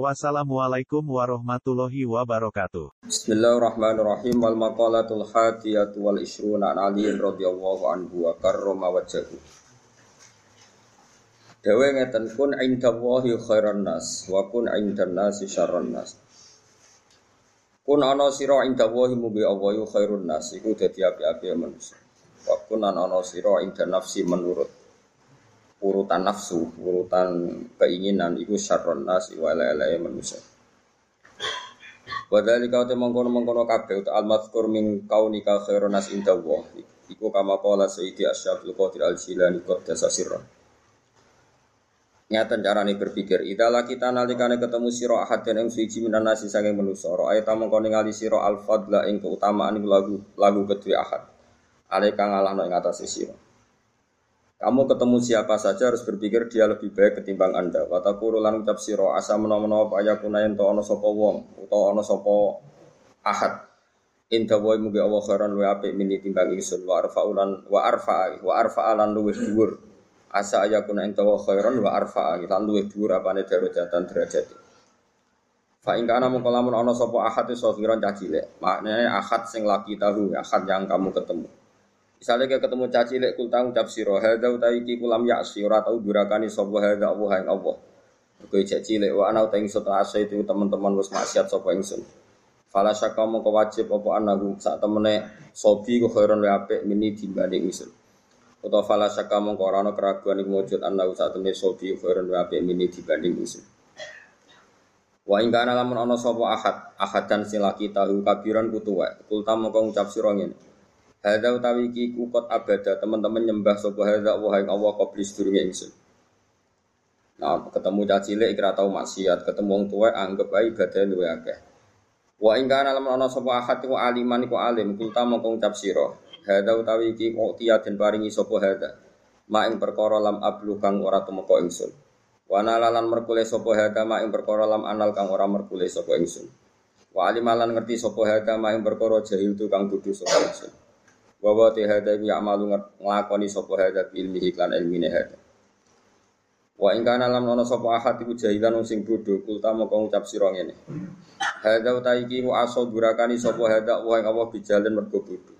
Wassalamualaikum warahmatullahi wabarakatuh. Bismillahirrahmanirrahim wal maqalatul hadiyatu wal ishruna an Ali radhiyallahu anhu wa karrama wajhahu. Dewe ngeten kun indallahi khairan nas wa kun indan nasi syarran nas. Kun ana sira indallahi mubi Allah khairun nas iku dadi api-api manusia. Wa kun ana sira indan nafsi menurut urutan nafsu, urutan keinginan iku syarron nas wa ele manusia. Wadali kau te mengkono mengkono kabeh uta al mazkur min kaunika khairun nas inda Allah. Iku kama qala Sayyidi Asyabul Qadir Al Jilani qaddasa sirra. Nyata carane berpikir, idala kita nalikane ketemu sira ahad dan ing suci minan nasi saking ra ayat mengkono ngali sira al fadla ing keutamaan lagu lagu kedua ahad. Ale kang ngalahno ing atase sira. Kamu ketemu siapa saja harus berpikir dia lebih baik ketimbang Anda. Watakuru lan ucap siro asa menawa-menawa apa ayakuna ento ana sapa wong utawa ana sapa ahad. Inta wa mugi Allah khairan wa apik mini timbang ingsun wa arfa'ulan wa arfa'a wa arfa'a lan luwih dhuwur. Asa ayakuna ento wa khairan wa arfa'a lan luwih dhuwur apane darajatan derajat. Fa ing kana mung lamun ana sapa ahad iso kira cacile. Maknane ahad sing laki tahu, ahad yang kamu ketemu. Misalnya kayak ketemu caci lek kul tang ucap siro hada utai ki kulam ya ora tau durakani sapa hada Allah yang Allah. Kowe caci lek wa ana utai ingsun asa itu teman-teman wis maksiat sapa ingsun. Fala syaka mongko wajib apa anaku sak temene sobi ku khairon wa apik mini dibanding ingsun. Utawa fala syaka mongko ora keraguan iku wujud anaku sak temene sobi khairon wa mini dibanding ingsun. Wa ing kana lamun ana sapa ahad, ahadan silaki tahu kabiran kutuwa. Kul tam mongko ngucap sira ngene. Hada utawi iki kukot abada teman-teman nyembah sapa hada wa ing Allah qabli sedurunge ingsun. Nah, ketemu caci cilik kira tau maksiat, ketemu wong tuwa anggap ae ibadah luwe akeh. Wa ing kana lamun ana sapa ahad iku aliman iku alim, kulta mongko ngucap sira. Hada utawi iki kok den paringi sapa hada. Ma ing perkara lam ablu kang ora tumeka ingsun. Wa nalalan merkule sapa hada ma ing perkara lam anal kang ora merkule sapa ingsun. Wa alimalan ngerti sapa hada ma ing perkara jahil tu kang kudu sapa ingsun. Wa te hada ya amalu nglakoni sapa hada ilmi iklan ilmine hada. Wa ing kana lam ana sapa ahad iku jahilan sing bodho kulta moko ngucap sira ngene. Hada uta iki wa aso durakani sapa hada wa ing Allah bijalen mergo bodho.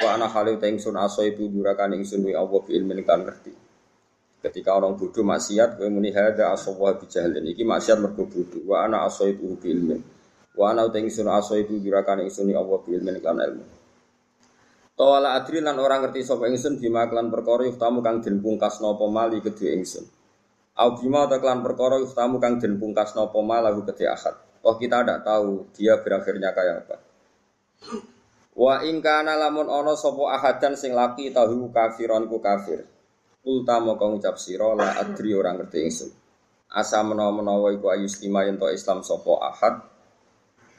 Wa ana halu ta ingsun aso itu durakani ingsun wa Allah bi ilmin kan ngerti. Ketika orang bodoh maksiat kowe muni hada aso wa bijalen iki maksiat mergo bodho. Wa ana aso itu bi ilmin. Wa ana ta ingsun aso itu durakani ingsun wa Allah bi ilmin kan ilmu. Tawala adri lan orang ngerti sapa ingsun bima klan perkara yuftamu kang den pungkas napa mali kedhe ingsun. Au bima ta klan perkara yuftamu kang den pungkas napa lagu kedhe akad. Oh kita tidak tahu dia berakhirnya kayak apa. Wa ing kana lamun ana sapa ahadan sing laki tahu kafiron ku kafir. Ulta moko ngucap sira la adri orang ngerti ingsun. Asa menawa-menawa iku ayustima yen Islam sapa ahad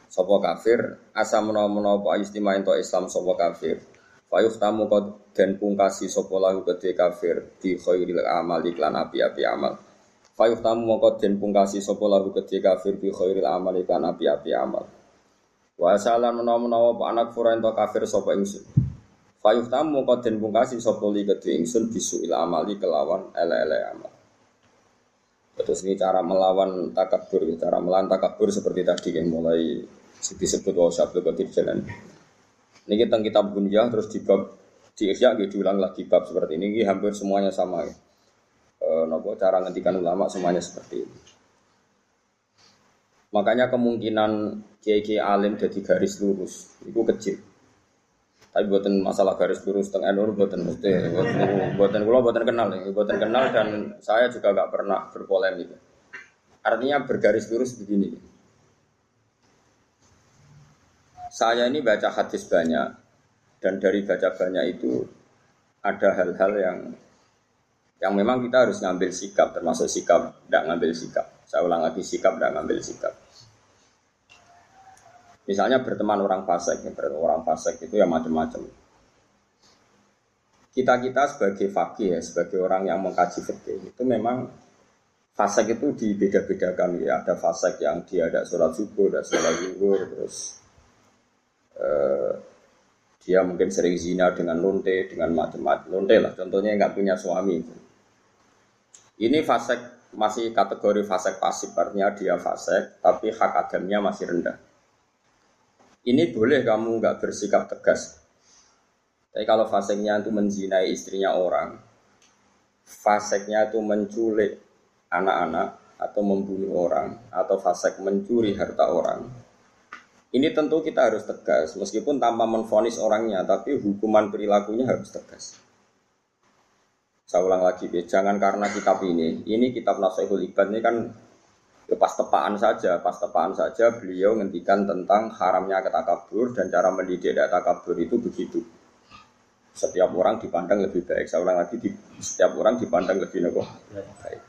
sapa kafir, asa menawa-menawa ayustima yen Islam sapa kafir. Fayuf tamu kau dan pungkasi sopo lahu gede kafir di khairil amal iklan api-api amal. Fayuf tamu mongko den pungkasi sopo lahu gede kafir di khairil amal iklan api-api amal. Wa salan menawa-menawa pak anak fura ento kafir sopo ingsun. Fayuf tamu mongko den pungkasi sopo li gede ingsun bisu il amali kelawan ele-ele amal. Terus ini cara melawan takabur, cara melawan takabur seperti tadi yang mulai disebut wa syabdu qadir jalan. Ini kita kitab terus di bab di gitu diulang lagi bab seperti ini. ini hampir semuanya sama ya. E, nopo cara ngendikan ulama semuanya seperti ini. Makanya kemungkinan kiai alim jadi garis lurus itu kecil. Tapi buatan masalah garis lurus tengah nur buatan mesti buatan gula buatan kenal ya, buatan kenal dan saya juga gak pernah berpolemik. Artinya bergaris lurus begini. Saya ini baca hadis banyak dan dari baca banyak itu ada hal-hal yang yang memang kita harus ngambil sikap termasuk sikap tidak ngambil sikap. Saya ulang lagi sikap tidak ngambil sikap. Misalnya berteman orang fasik, ya, orang fasik itu ya macam-macam. Kita kita sebagai fakih ya, sebagai orang yang mengkaji fikih itu memang fasik itu dibeda-bedakan ya. Ada fasik yang dia ada sholat subuh, ada sholat zuhur, terus eh, dia mungkin sering zina dengan lonte, dengan macam-macam lonte lah. Contohnya nggak punya suami. Ini fasik masih kategori fasik pasif, artinya dia fasik, tapi hak agamnya masih rendah. Ini boleh kamu nggak bersikap tegas. Tapi kalau faseknya itu menzinai istrinya orang, faseknya itu menculik anak-anak atau membunuh orang, atau fasek mencuri harta orang, ini tentu kita harus tegas, meskipun tanpa menfonis orangnya, tapi hukuman perilakunya harus tegas. Saya ulang lagi, jangan karena kitab ini, ini kitab Nasihul Ibad ini kan Ya pas tepaan saja, pas tepaan saja beliau ngendikan tentang haramnya ketakabur dan cara mendidik takabur itu begitu. Setiap orang dipandang lebih baik. Saya ulang lagi, di, setiap orang dipandang lebih baik.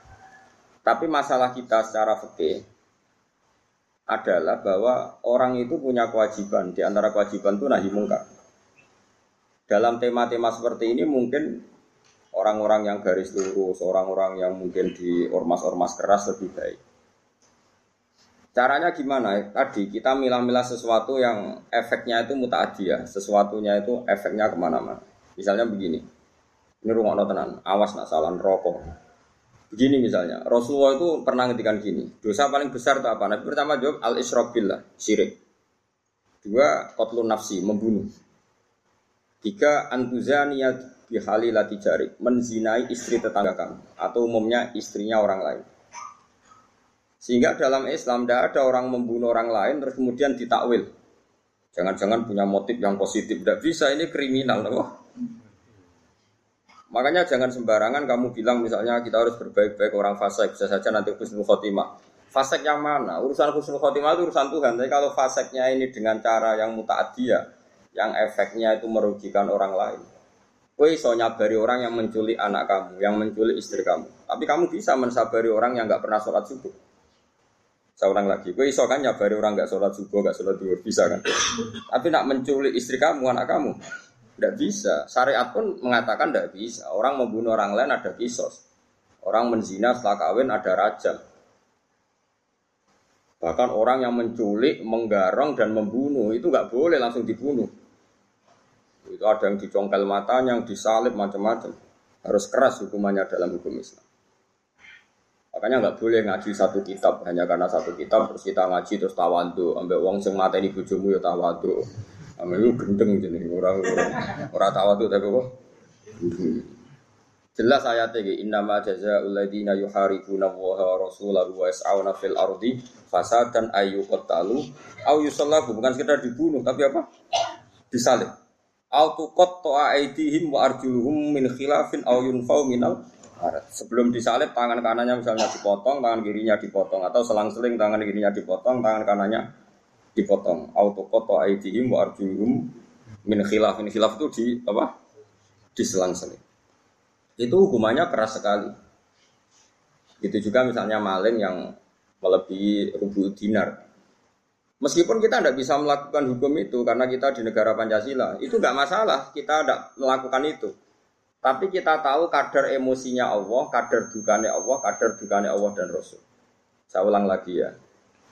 Tapi masalah kita secara fikih adalah bahwa orang itu punya kewajiban. Di antara kewajiban itu nahi mungkar. Dalam tema-tema seperti ini mungkin orang-orang yang garis lurus, orang-orang yang mungkin di ormas-ormas keras lebih baik. Caranya gimana? Tadi kita milah-milah sesuatu yang efeknya itu mutaadiyah, sesuatunya itu efeknya ke mana-mana. Misalnya begini, ini rumah tenan, awas nak salah rokok. Begini misalnya, Rasulullah itu pernah ngetikan gini, dosa paling besar itu apa? Nabi pertama jawab al billah, syirik. Dua, kotlun nafsi, membunuh. Tiga, antuzaniyat bihali latijari, menzinai istri tetangga kamu, atau umumnya istrinya orang lain. Sehingga dalam Islam tidak ada orang membunuh orang lain terus kemudian ditakwil. Jangan-jangan punya motif yang positif. Tidak bisa, ini kriminal. Loh. Makanya jangan sembarangan kamu bilang misalnya kita harus berbaik-baik orang fasik. Bisa saja nanti khusnul khotimah. Fasik yang mana? Urusan khusnul khotimah itu urusan Tuhan. Tapi kalau fasiknya ini dengan cara yang muta'adiyah, yang efeknya itu merugikan orang lain. Kue iso nyabari orang yang menculik anak kamu, yang menculik istri kamu. Tapi kamu bisa mensabari orang yang nggak pernah sholat subuh. Ulang lagi, gue iso kan nyabari orang nggak sholat subuh, nggak sholat duhur, bisa kan? Tapi nak menculik istri kamu, anak kamu, tidak bisa. Syariat pun mengatakan tidak bisa. Orang membunuh orang lain ada kisos. Orang menzina setelah kawin ada raja. Bahkan orang yang menculik, menggarong dan membunuh itu nggak boleh langsung dibunuh. Itu ada yang dicongkel matanya, yang disalib macam-macam. Harus keras hukumannya dalam hukum Islam. Makanya nggak boleh ngaji satu kitab hanya karena satu kitab terus kita ngaji terus tawadu, ambil uang sing mata ini bujumu ya tawadu, ambil itu gendeng jadi orang orang tawadu tapi kok Jelas ayat ini innama jazaa'ul ladzina yuharibuna Allaha wa rasulahu wa yas'auna fil ardi fasadan ayyuqtalu au yusallabu bukan sekedar dibunuh tapi apa? Disalib. Au tuqatta'a aydihim wa arjuluhum min khilafin au yunfau minal Sebelum disalib tangan kanannya misalnya dipotong, tangan kirinya dipotong atau selang-seling tangan kirinya dipotong, tangan kanannya dipotong. Autokoto aidihim wa arjuluhum min khilaf. Min khilaf itu di apa? Diselang-seling. Itu hukumannya keras sekali. Itu juga misalnya maling yang melebihi rubu dinar. Meskipun kita tidak bisa melakukan hukum itu karena kita di negara Pancasila, itu nggak masalah. Kita tidak melakukan itu. Tapi kita tahu kadar emosinya Allah, kadar dukanya Allah, kadar dukanya Allah dan Rasul. Saya ulang lagi ya.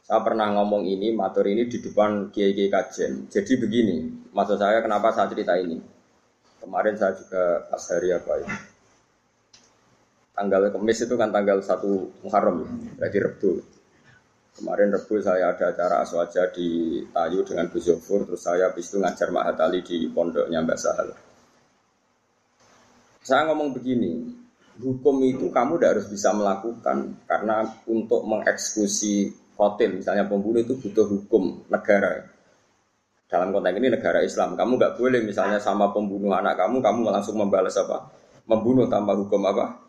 Saya pernah ngomong ini, matur ini di depan Kiai Kiai Kajen. Jadi begini, maksud saya kenapa saya cerita ini. Kemarin saya juga pas hari apa ya. Tanggal kemis itu kan tanggal 1 Muharram, berarti Rebu. Kemarin Rebu saya ada acara aswaja di Tayu dengan Gus Yofur, terus saya habis itu ngajar Mahat Ali di pondoknya Mbak Sahal. Saya ngomong begini, hukum itu kamu tidak harus bisa melakukan karena untuk mengeksekusi hotel misalnya pembunuh itu butuh hukum negara. Dalam konteks ini negara Islam, kamu nggak boleh misalnya sama pembunuh anak kamu, kamu langsung membalas apa? Membunuh tanpa hukum apa?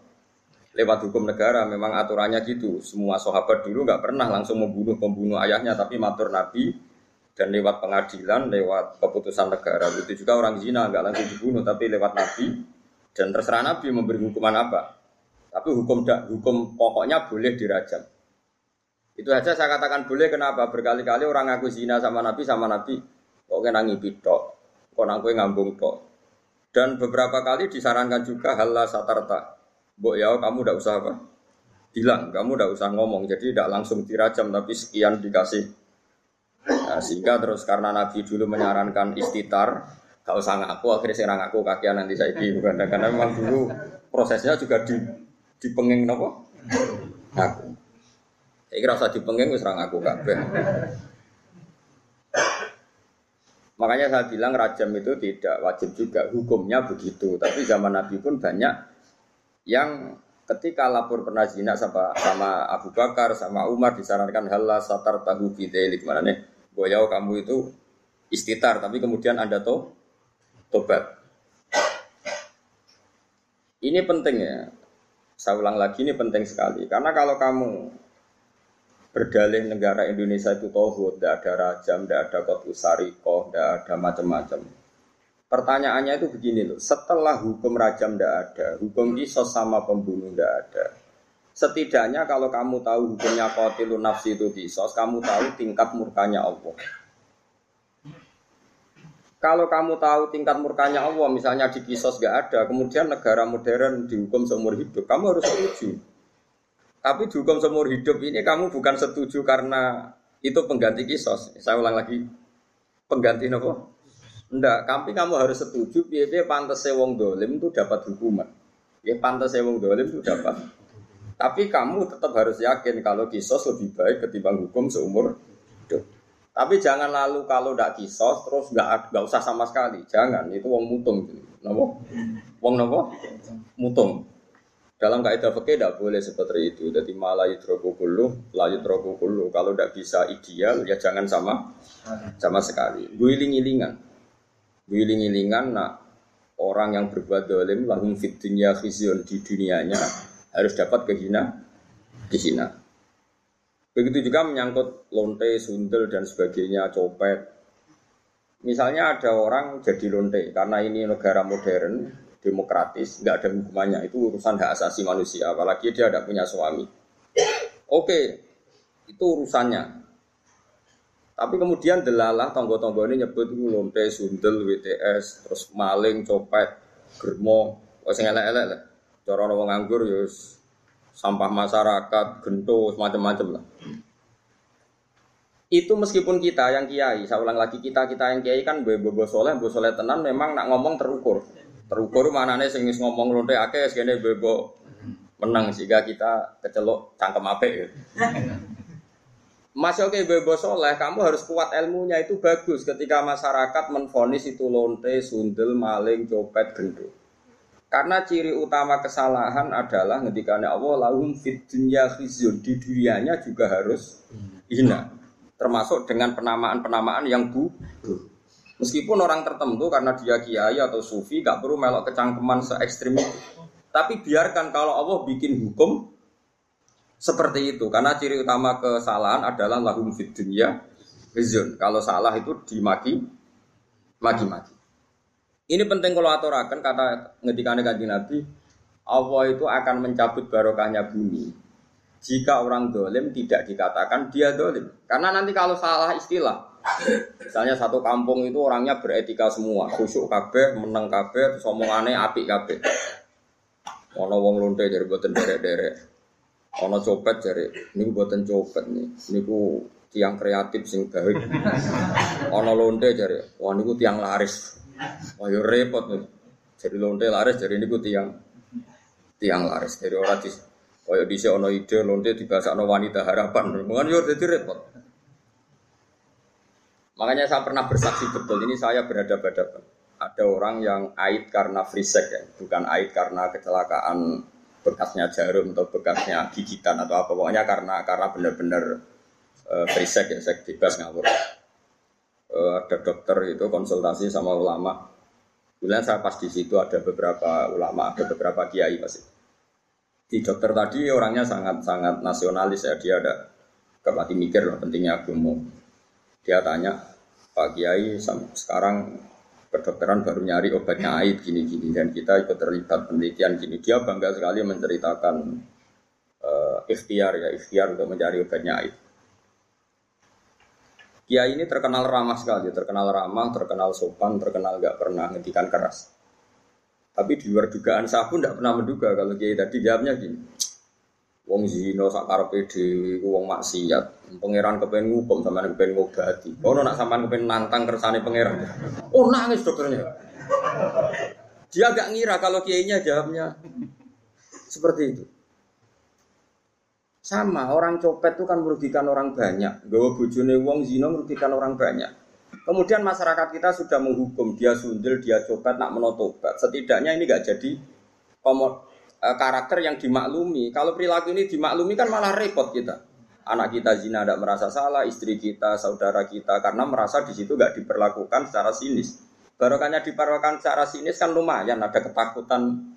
Lewat hukum negara, memang aturannya gitu. Semua sahabat dulu nggak pernah langsung membunuh pembunuh ayahnya, tapi matur Nabi dan lewat pengadilan, lewat keputusan negara. Itu juga orang zina nggak langsung dibunuh, tapi lewat Nabi dan terserah Nabi memberi hukuman apa. Tapi hukum hukum pokoknya boleh dirajam. Itu saja saya katakan boleh kenapa? Berkali-kali orang ngaku zina sama Nabi sama Nabi kok kena ngipi tok, kok nangkue ngambung tok. Dan beberapa kali disarankan juga hal satarta. Mbok ya kamu tidak usah apa? Bilang, kamu tidak usah ngomong. Jadi tidak langsung dirajam tapi sekian dikasih. Nah, sehingga terus karena Nabi dulu menyarankan istitar, gak usah ngaku, akhirnya saya ngaku kakian nanti saya bukan karena memang dulu prosesnya juga di dipenging nopo ngaku. Saya kira usah dipenging wis ngaku kabeh. Makanya saya bilang rajam itu tidak wajib juga, hukumnya begitu. Tapi zaman Nabi pun banyak yang ketika lapor pernah zina sama, sama Abu Bakar, sama Umar disarankan halah satar tahu bidelik mana nih, boyau kamu itu istitar, tapi kemudian anda to tobat. Ini penting ya, saya ulang lagi ini penting sekali karena kalau kamu berdalih negara Indonesia itu tohut, tidak ada rajam, tidak ada kotu sarikoh, tidak ada macam-macam. Pertanyaannya itu begini loh, setelah hukum rajam tidak ada, hukum kisos sama pembunuh tidak ada. Setidaknya kalau kamu tahu hukumnya kotilun nafsi itu kisos, kamu tahu tingkat murkanya Allah. Kalau kamu tahu tingkat murkanya Allah, misalnya di kisos gak ada, kemudian negara modern dihukum seumur hidup, kamu harus setuju. Tapi dihukum seumur hidup ini kamu bukan setuju karena itu pengganti kisos. Saya ulang lagi, pengganti nopo? Enggak, tapi kamu harus setuju biar pantas wong dolim itu dapat hukuman. Ya pantas wong dolim itu dapat. Tapi kamu tetap harus yakin kalau kisos lebih baik ketimbang hukum seumur hidup. Tapi jangan lalu kalau tidak kisos terus nggak nggak usah sama sekali. Jangan itu wong mutung. Nopo? Wong nopo? Mutung. Dalam kaidah fikih tidak boleh seperti itu. Jadi malah yudroku kulu, la yudroku kulu. Kalau tidak bisa ideal, ya jangan sama sama sekali. Guiling-gilingan. Guiling-gilingan, nah orang yang berbuat dolim, lahum fit dunia khizyun di dunianya harus dapat kehina, dihina. Begitu juga menyangkut lonte, sundel dan sebagainya, copet. Misalnya ada orang jadi lonte karena ini negara modern, demokratis, nggak ada hukumannya. Itu urusan hak asasi manusia, apalagi dia tidak punya suami. Oke, itu urusannya. Tapi kemudian delalah tonggo-tonggo ini nyebut itu lonte, sundel, WTS, terus maling, copet, germo, wes elek-elek lah. Cara orang nganggur ya sampah masyarakat, gento, macam-macam lah. Itu meskipun kita yang kiai, saya ulang lagi kita kita yang kiai kan bobo soleh, bobo soleh tenan memang nak ngomong terukur. Terukur mana nih sing ngomong lonte akeh segini bebo menang sehingga kita kecelok cangkem apik ya. Mas oke bebo soleh, kamu harus kuat ilmunya itu bagus ketika masyarakat menfonis itu lonte, sundel, maling, copet, gendut. Karena ciri utama kesalahan adalah ketika Allah lahum fit dunya khizyun di dunianya juga harus hina. Termasuk dengan penamaan-penamaan yang bu Meskipun orang tertentu karena dia kiai atau sufi gak perlu melok kecangkeman se ekstrim itu. Tapi biarkan kalau Allah bikin hukum seperti itu karena ciri utama kesalahan adalah lahum fid dunya Kalau salah itu dimaki maki-maki. Ini penting kalau aturakan kata ngetikane kanjeng Nabi Allah itu akan mencabut barokahnya bumi jika orang dolim tidak dikatakan dia dolim. Karena nanti kalau salah istilah, Misalnya satu kampung itu orangnya beretika semua, khusyuk kabeh, meneng kabeh, terus omongannya api kabeh. Ono wong lonte dari buatan derek-derek. Ono copet dari ini buatan copet nih. Ini ku tiang kreatif sing gawe. Ono lonte dari wah ku tiang laris. Wah yo repot nih. Jadi lonte laris dari ku tiang tiang laris. Dari orang di di ono ide lonte ono wanita harapan. Mungkin yo jadi repot. Makanya saya pernah bersaksi betul ini saya berhadapan-hadapan. Ada orang yang ait karena free sex ya, bukan ait karena kecelakaan bekasnya jarum atau bekasnya gigitan atau apa pokoknya karena karena benar-benar uh, free sex ya seks bebas ngawur. Uh, ada dokter itu konsultasi sama ulama. Kemudian saya pas di situ ada beberapa ulama, ada beberapa kiai pasti. Di dokter tadi orangnya sangat-sangat nasionalis ya, dia ada kepati mikir loh pentingnya agama dia tanya, Pak Kiai sekarang kedokteran baru nyari obatnya AIDS gini-gini dan kita ikut terlibat penelitian gini. Dia bangga sekali menceritakan uh, ikhtiar ya ikhtiar untuk mencari obatnya AIDS. Kiai ini terkenal ramah sekali, terkenal ramah, terkenal sopan, terkenal nggak pernah ngedikan keras. Tapi di luar dugaan saya pun tidak pernah menduga kalau Kiai tadi jawabnya gini. Wong zino sak karepe iku wong maksiat. Pangeran kepen ngukum sampean kepen ngobati. Ono nak sampean kepen nantang kersane pangeran. Oh nangis dokternya. Dia agak ngira kalau kiainya jawabnya seperti itu. Sama, orang copet itu kan merugikan orang banyak. Gawa bojone wong zina merugikan orang banyak. Kemudian masyarakat kita sudah menghukum dia sundel, dia copet, nak menotobat. Setidaknya ini gak jadi komod, karakter yang dimaklumi. Kalau perilaku ini dimaklumi kan malah repot kita. Anak kita zina tidak merasa salah, istri kita, saudara kita, karena merasa di situ gak diperlakukan secara sinis. Barokahnya diperlakukan secara sinis kan lumayan, ada ketakutan.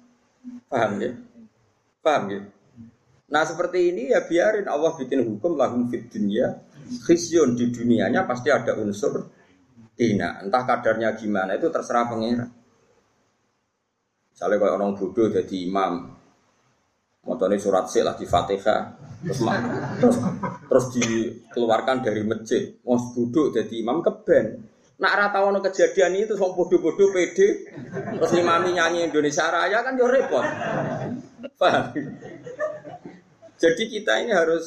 Paham ya? Paham ya? Nah seperti ini ya biarin Allah bikin hukum lahum fit dunia khizyun di dunianya pasti ada unsur dina. Entah kadarnya gimana itu terserah pengira. Misalnya kalau orang bodoh jadi imam, motornya surat sih di fatihah, terus, terus, terus dikeluarkan dari masjid, mau duduk jadi imam keben. Nak rata ono kejadian itu sok bodoh-bodoh pede, terus imami nyanyi Indonesia Raya kan yo repot. Jadi kita ini harus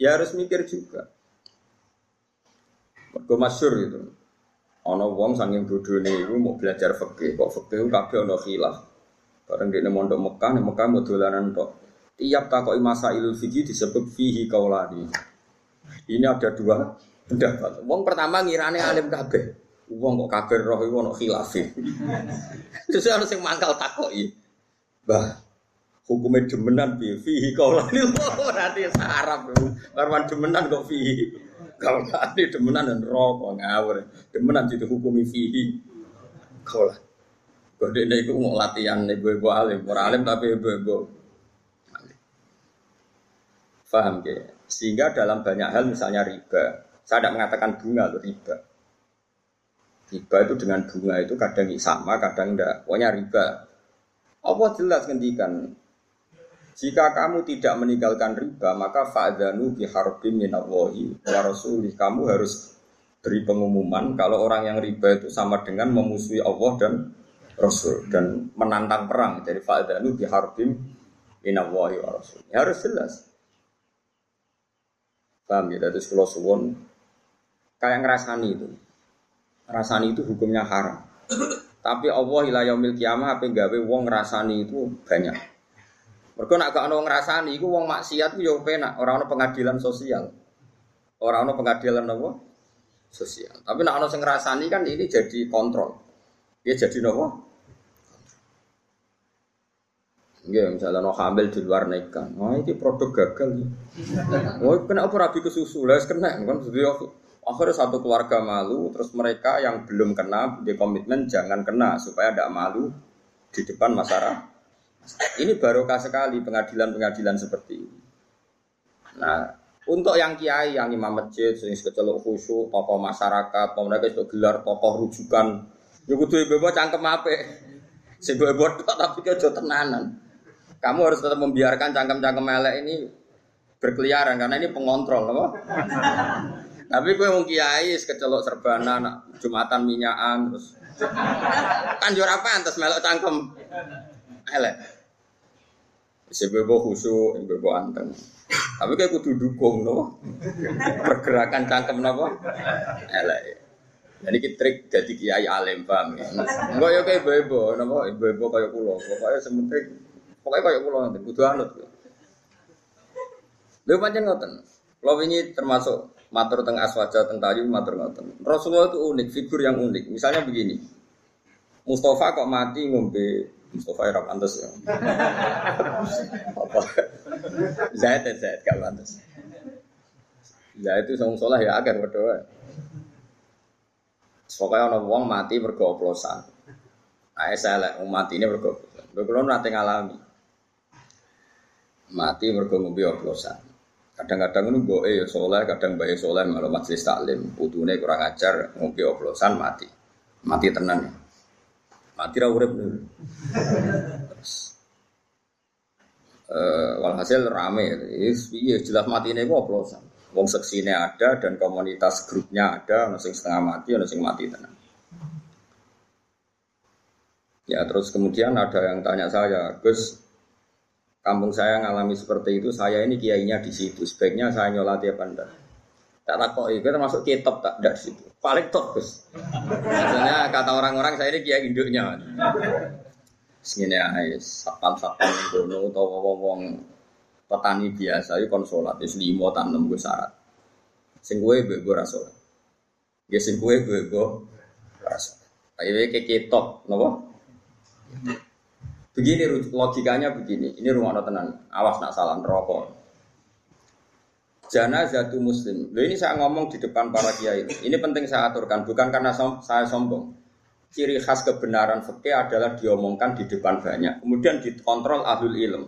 ya harus mikir juga. Mergo masyhur itu. Ana wong saking bodhone iku mau belajar fikih, kok fikih kabeh ana khilaf. Bareng dene mondok Mekah, nek Mekah mau dolanan tok. Tiap takoki masailul fikih disebut fihi kaulani. Ini ada dua pendapat. Wong pertama ngirane alim kabeh. Wong kok kabeh roh iku ana khilaf. Terus harus sing mangkal takoki. Bah, hukumnya demenan bi fihi kaulani berarti sarap karwan demenan kok fihi kaulani demenan dan rokok ngawur demenan itu hukumi fihi kaulah kode ini itu mau latihan ibu-ibu alim. Orang alim tapi ibu-ibu paham ke sehingga dalam banyak hal misalnya riba. Saya tidak mengatakan bunga atau riba. Riba itu dengan bunga itu kadang sama kadang enggak pokoknya riba. Allah jelas ngendikan jika kamu tidak meninggalkan riba, maka fa'dhanu biharbim minallahi wa rasulih. Kamu harus beri pengumuman kalau orang yang riba itu sama dengan memusuhi Allah dan Rasul dan menantang perang. Jadi fa'dhanu biharbim minallahi wa rasulih. Ya, harus jelas. Paham ya? Dari sekolah suwon kayak ngerasani itu. Ngerasani itu hukumnya haram. Tapi Allah ila yaumil kiamah apa gawe wong ngerasani itu banyak. Mereka nak gak ono ngrasani iku wong maksiat ku yo penak, ora ono pengadilan sosial. Ora ono pengadilan apa? Sosial. Tapi nak ono sing ngrasani kan ini jadi kontrol. Dia jadi nopo? Nggih, misalnya no hamil di luar nikah. Wah, ini produk gagal. Wah, kena apa rabi ke susu? Lah kena kan jadi akhirnya satu keluarga malu, terus mereka yang belum kena di komitmen jangan kena supaya tidak malu di depan masyarakat ini barokah sekali pengadilan-pengadilan seperti ini. Nah, untuk yang kiai, yang imam masjid, sing kecelok khusyuk, tokoh masyarakat, mereka itu gelar tokoh rujukan, ya kudu ibu cangkem apa? Sing ibu tapi kejo tenanan. Kamu harus tetap membiarkan cangkem-cangkem melek ini berkeliaran karena ini pengontrol, apa? Tapi gue mau kiai, kecelok serbana, jumatan minyakan, terus kan juara apa? Antas melok cangkem elek. Sebebo khusyuk, sebebo anteng. Tapi kayak kudu dukung no. Pergerakan cangkem nopo. Elek. Jadi kita trik jadi kiai alim paham ya. Enggak ya kayak bebo, nopo bebo kayak pulau. Pokoknya sementing, pokoknya kayak pulau nanti kudu anut. Lha pancen ngoten. Kalau ini termasuk matur teng aswaja teng tayu matur ngoten. Rasulullah itu unik, figur yang unik. Misalnya begini. Mustafa kok mati ngombe Mustafa era pantas ya. Apa? Zaid ya Zaid gak pantas. Zaid itu song soleh ya agar berdoa. Pokoknya orang uang mati bergoplosan. Nah, saya mati ini bergoplosan. Bekulon nanti ngalami. Mati bergombi oplosan. Kadang-kadang itu gue ya soleh, kadang bayi soleh malah majelis taklim. Putune kurang ajar, ngopi oplosan mati. Mati tenan ya. Mati ra urip. Uh, walhasil rame, iya jelas mati ini oplosan. Wong seksine ada dan komunitas grupnya ada, ono sing setengah mati, ono sing mati tenang. Ya terus kemudian ada yang tanya saya, Gus, kampung saya ngalami seperti itu, saya ini kiainya di situ, sebaiknya saya nyolati apa enggak? Tak tak kok, itu termasuk kitab tak ada di situ. Paling top Gus. Maksudnya kata orang-orang saya ini kiai induknya. Segini aja, sapam-sapam itu, atau wong petani biasa itu konsolat, itu lima tanam gue syarat. Sing gue gue rasul. Ya sing gue gue gue rasul. Ayo nopo. Begini logikanya begini. Ini rumah tenan. Awas nak salah rokok. Jana jatuh muslim. Loh ini saya ngomong di depan para kiai. Ini penting saya aturkan, bukan karena som saya sombong. Ciri khas kebenaran fikih adalah diomongkan di depan banyak, kemudian dikontrol ahlul ilm.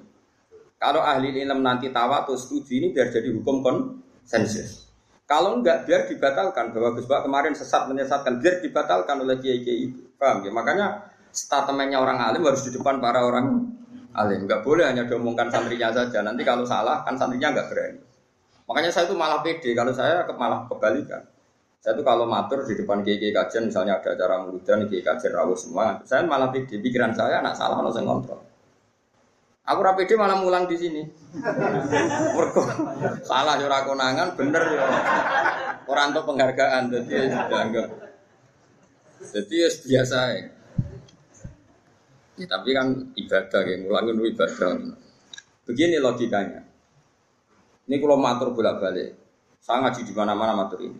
Kalau ahli ilm nanti tawa atau setuju ini biar jadi hukum konsensus. Kalau enggak biar dibatalkan bahwa Gus kemarin sesat menyesatkan biar dibatalkan oleh kiai kiai itu. Paham ya? Makanya statementnya orang alim harus di depan para orang alim. Enggak boleh hanya diomongkan santrinya saja. Nanti kalau salah kan santrinya enggak berani. Makanya saya itu malah pede. Kalau saya malah kebalikan. Saya itu kalau matur di depan kiai kiai kajian misalnya ada acara mudah kiai kajian rawuh semua, saya malah pede. Pikiran saya anak salah harus kontrol. Aku rapi malah mulang di sini. Mergo salah yo konangan, bener yo. Ora entuk penghargaan dadi dianggap. Jadi ya biasa ya. Ya. Tapi kan ibadah ya, mulang itu ibadah. Begini logikanya. Ini kalau matur bolak-balik. Saya ngaji di mana-mana matur ini.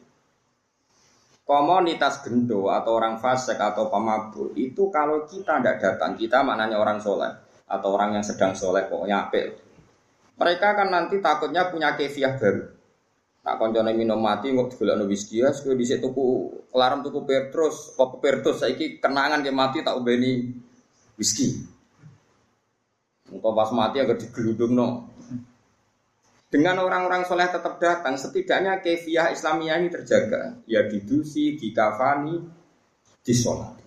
Komunitas gendo atau orang fasik atau pemabuk itu kalau kita tidak datang, kita maknanya orang soleh atau orang yang sedang soleh pokoknya apel. Mereka kan nanti takutnya punya kefiah baru. Nak koncone minum mati nggak no whisky ya, di situ tuku kelarang tuku Petrus, apa Petrus saiki kenangan ke mati tak ubeni whisky. Engkau pas mati agar digeludung no. Dengan orang-orang soleh tetap datang, setidaknya kefiah Islamiyah ini terjaga. Ya didusi, dikafani, disolat.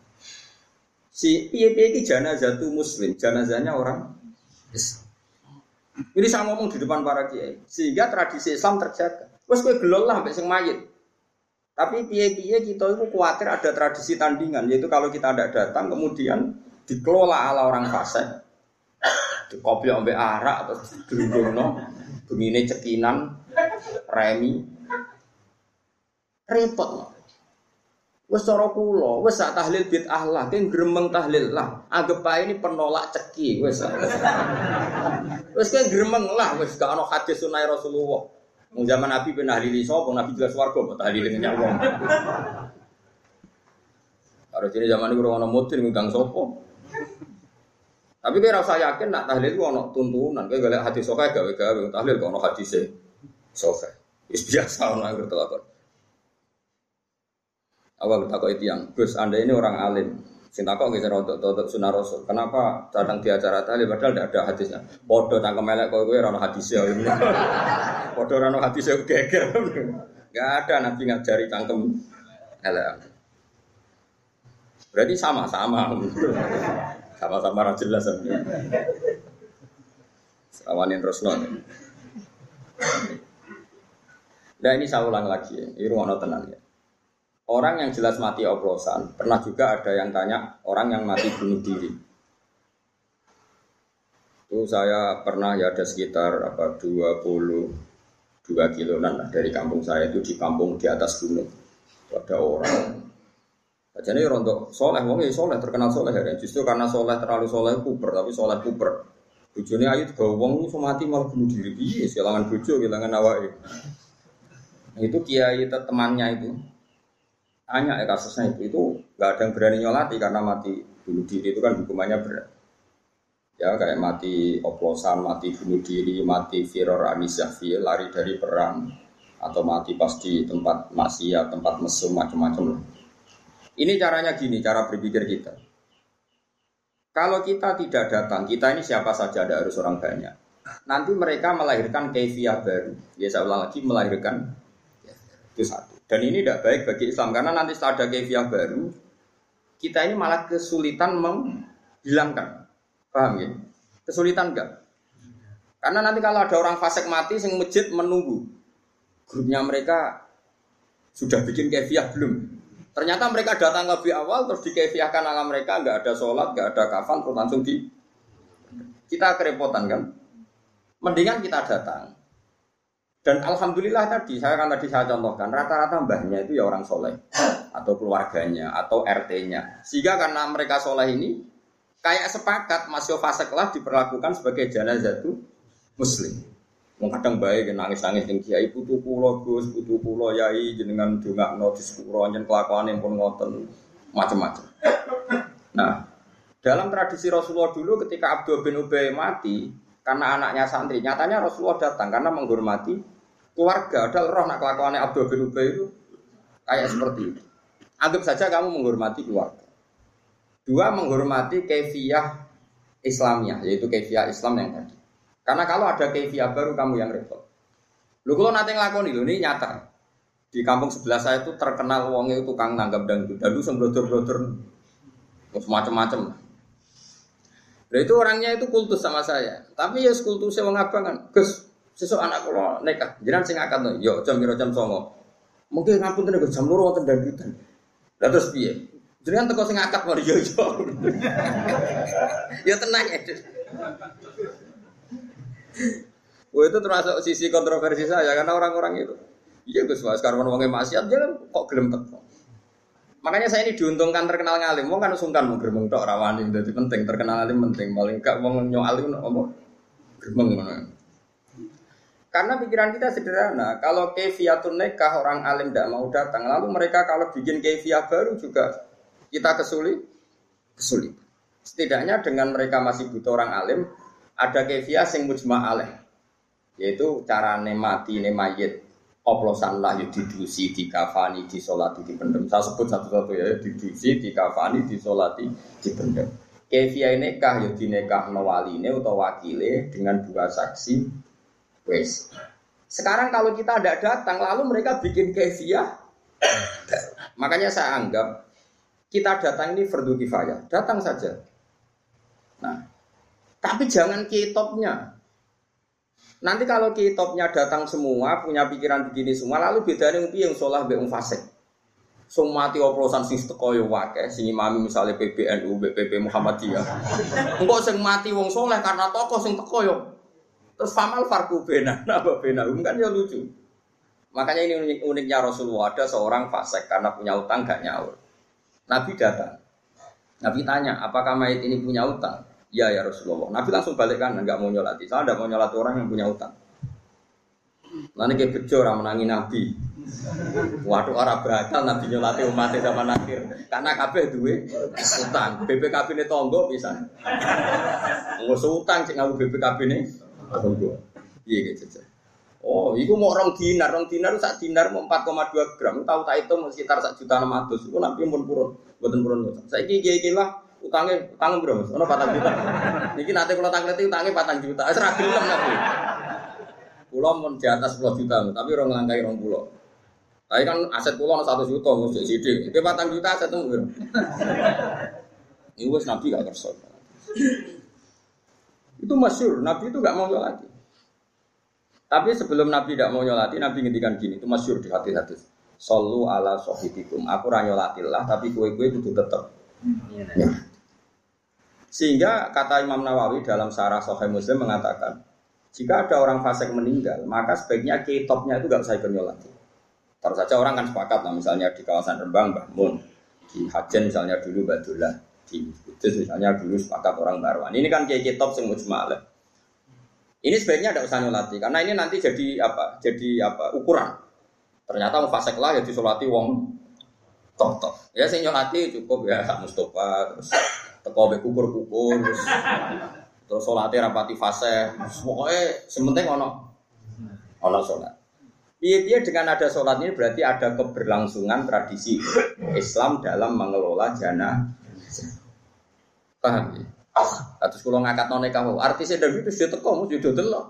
Si piye ini jenazah itu muslim, jenazahnya orang Islam. Ini saya ngomong di depan para kiai, sehingga tradisi Islam terjaga. Terus gue gelol lah sampai mayit. Tapi piye-piye kita itu khawatir ada tradisi tandingan, yaitu kalau kita tidak datang kemudian dikelola ala orang fasik, kopi sampai arak atau gelundung begini cekinan, remi, repot loh. Wes cara kula, wes sak tahlil bid'ah lah, kan gremeng tahlil lah. Anggap ae ini penolak ceki, wes. wes kan gremeng lah, wes gak ono hadis sunah Rasulullah. Wong zaman Nabi ben tahlili sapa, Nabi jelas warga mbok tahlil ngenyang wong. Karo jene zaman iku ono mudin ngundang sapa. Tapi kira rasa yakin nak tahlil itu ono tuntunan, kayak gak hadis sokai gawe-gawe tahlil kok ono hadis sokai. Wis biasa ono yang terlalu. Awal takut itu yang Gus Anda ini orang alim. Sing takut gitu untuk untuk sunnah rasul. Kenapa datang di acara tadi padahal tidak ada hadisnya. Bodoh tangkem melek kau gue rano hadisnya. Bodoh rano hadisnya geger. Gak ada nabi ngajari tangkem elek. Berarti sama-sama. Sama-sama ra jelas. Sawanin Rasulullah. Nah ini saya ulang lagi ya. Ini rumah tenang ya. Orang yang jelas mati oplosan, pernah juga ada yang tanya orang yang mati bunuh diri. Itu saya pernah ya ada sekitar apa 22 kiloan lah dari kampung saya itu di kampung di atas gunung. Ada orang jadi rontok soleh, wong soleh terkenal soleh ya. Justru karena soleh terlalu soleh kuper, tapi soleh kuper. Bujone ayu tiga wong itu mati malah bunuh diri. Kehilangan bujo, kehilangan awake. Nah, itu kiai temannya itu Tanya ya kasusnya itu, itu nggak ada yang berani nyolati karena mati bunuh diri itu kan hukumannya berat. Ya kayak mati oplosan, mati bunuh diri, mati firor anisyafi, lari dari perang, atau mati pas di tempat maksiat, tempat mesum, macam-macam. Ini caranya gini, cara berpikir kita. Kalau kita tidak datang, kita ini siapa saja, ada harus orang banyak. Nanti mereka melahirkan kefiah baru. Ya saya ulang lagi, melahirkan itu satu. Dan ini tidak baik bagi Islam karena nanti setelah ada kefiah baru, kita ini malah kesulitan menghilangkan. Paham ya? Kesulitan enggak? Karena nanti kalau ada orang fasik mati, sing masjid menunggu. grupnya mereka sudah bikin kefiah belum? Ternyata mereka datang lebih awal terus dikefiahkan ala mereka nggak ada sholat, nggak ada kafan terus langsung di kita kerepotan kan? Mendingan kita datang. Dan alhamdulillah tadi saya kan tadi saya contohkan rata-rata mbahnya itu ya orang soleh atau keluarganya atau RT-nya. Sehingga karena mereka soleh ini kayak sepakat masih fase kelas diperlakukan sebagai jenazah itu muslim. Wong kadang baik nangis-nangis ning kiai putu kula Gus, putu kula yai jenengan dongakno sepuro nyen kelakuane pun ngoten macam-macam. Nah, dalam tradisi Rasulullah dulu ketika Abdul bin Ubay mati karena anaknya santri, nyatanya Rasulullah datang karena menghormati keluarga. Ada roh nak kelakuannya Abdul bin Ubay itu kayak seperti itu. Anggap saja kamu menghormati keluarga. Dua menghormati kefiah Islamnya, yaitu kefiah Islam yang tadi. Karena kalau ada kefiah baru kamu yang repot. Lu kalau nanti ngelakoni lu ini nyata. Di kampung sebelah saya itu terkenal wongnya itu tukang nanggap dangdut. Dulu sembrotor-brotor macam-macam. Nah itu orangnya itu kultus sama saya. Tapi ya kultusnya wong abang kan. Gus, sesuk anak kula nekah. Jiran sing akad. Yo jam piro jam 9. Mungkin ngapun tenan jam 2 wonten dangdutan. Lah terus piye? Jenengan teko sing akad mari yo yo. Ya tenang ya. Wah itu termasuk sisi kontroversi saya karena orang-orang itu, iya Gus Mas karena wongnya maksiat dia kan kok gelem. Makanya saya ini diuntungkan terkenal ngalim, wong kan sungkan mau gerbang tok rawani, jadi penting terkenal ngalim penting, paling gak wong nyoalim apa gerbang mana. Karena pikiran kita sederhana, kalau kefiatun nekah orang alim tidak mau datang, lalu mereka kalau bikin kefiah baru juga kita kesulit, kesulit. Setidaknya dengan mereka masih butuh orang alim, ada kefiah sing mujma aleh yaitu cara nemati nemayit oplosan lah ya didusi di kafani di pendem saya sebut satu-satu ya didusi di kafani di solati di pendem kefiah ini kah ya dinekah ini atau wakile dengan dua saksi? Wes. Sekarang kalau kita tidak datang lalu mereka bikin kefiah makanya saya anggap kita datang ini fardu kifayah. Datang saja tapi jangan kitopnya. Nanti kalau kitopnya datang semua, punya pikiran begini semua, lalu bedanya yang yang sholah be fasik. Sung mati oplosan sing teko yo wake, sing imami misalnya PBNU, BPP Muhammadiyah. Engkau sing mati wong soleh karena tokoh sing teko. Terus famal farku bena, napa bena, kan ya lucu. Makanya ini unik uniknya Rasulullah ada seorang fasik karena punya utang gak nyaur. Nabi datang. Nabi tanya, apakah mayit ini punya utang? Ya ya Rasulullah. Nabi langsung balik kan, nggak mau nyolati. Saya tidak mau nyolati orang yang punya utang. Nanti kayak bejo orang menangi Nabi. Waduh orang berakal Nabi nyolati umatnya zaman akhir. Karena kabeh duwe utang. BPKB ini tonggo bisa. Nggak utang cek ngaku BPKB ini tonggo. Iya gitu. Oh, itu mau orang dinar, orang dinar sak dinar mau 4,2 gram. Tahu tak itu sekitar sak juta enam ratus. Itu nabi pun purun, buatan purun. Saya kiki lah utangnya utang berapa? Ono patang juta. Niki nanti kalau tanglet utangnya patang juta. Wis ra gelem nabi. Pulau mau di atas 10 juta, tapi orang ngelangkai orang pulau. Tapi kan aset pulau satu juta, mesti sidik. Itu patang juta aset itu. Ini wes nabi gak kerso. Itu masyur, nabi itu gak mau nyolati. Tapi sebelum nabi gak mau nyolati, nabi ngendikan gini, itu masyur di hati-hati. Sallu ala sohibikum. Aku ranyolatillah, tapi kue-kue itu tetap. Ya. Sehingga kata Imam Nawawi dalam Sarah Sahih Muslim mengatakan, jika ada orang fasik meninggal, maka sebaiknya kitopnya itu gak usah ikut nyolati. Taruh saja orang kan sepakat lah, misalnya di kawasan Rembang, Mbah Mun, di Hajen misalnya dulu Badullah, di Kudus misalnya dulu sepakat orang Barwan. Ini kan kayak kitop yang mujmalah. Ini sebaiknya tidak usah nyolati, karena ini nanti jadi apa? Jadi apa? Ukuran. Ternyata mau fasik lah ya disolati wong tok tok. Ya sing nyolati cukup ya Mustafa terus teko be kukur-kukur terus terus salate rapati fase pokoknya sementing ono ono salat Iya, dengan ada sholat ini berarti ada keberlangsungan tradisi Islam dalam mengelola jana. Paham ya? Atus kalau ngangkat none kamu, artisnya dari itu sudah teko, sudah delok.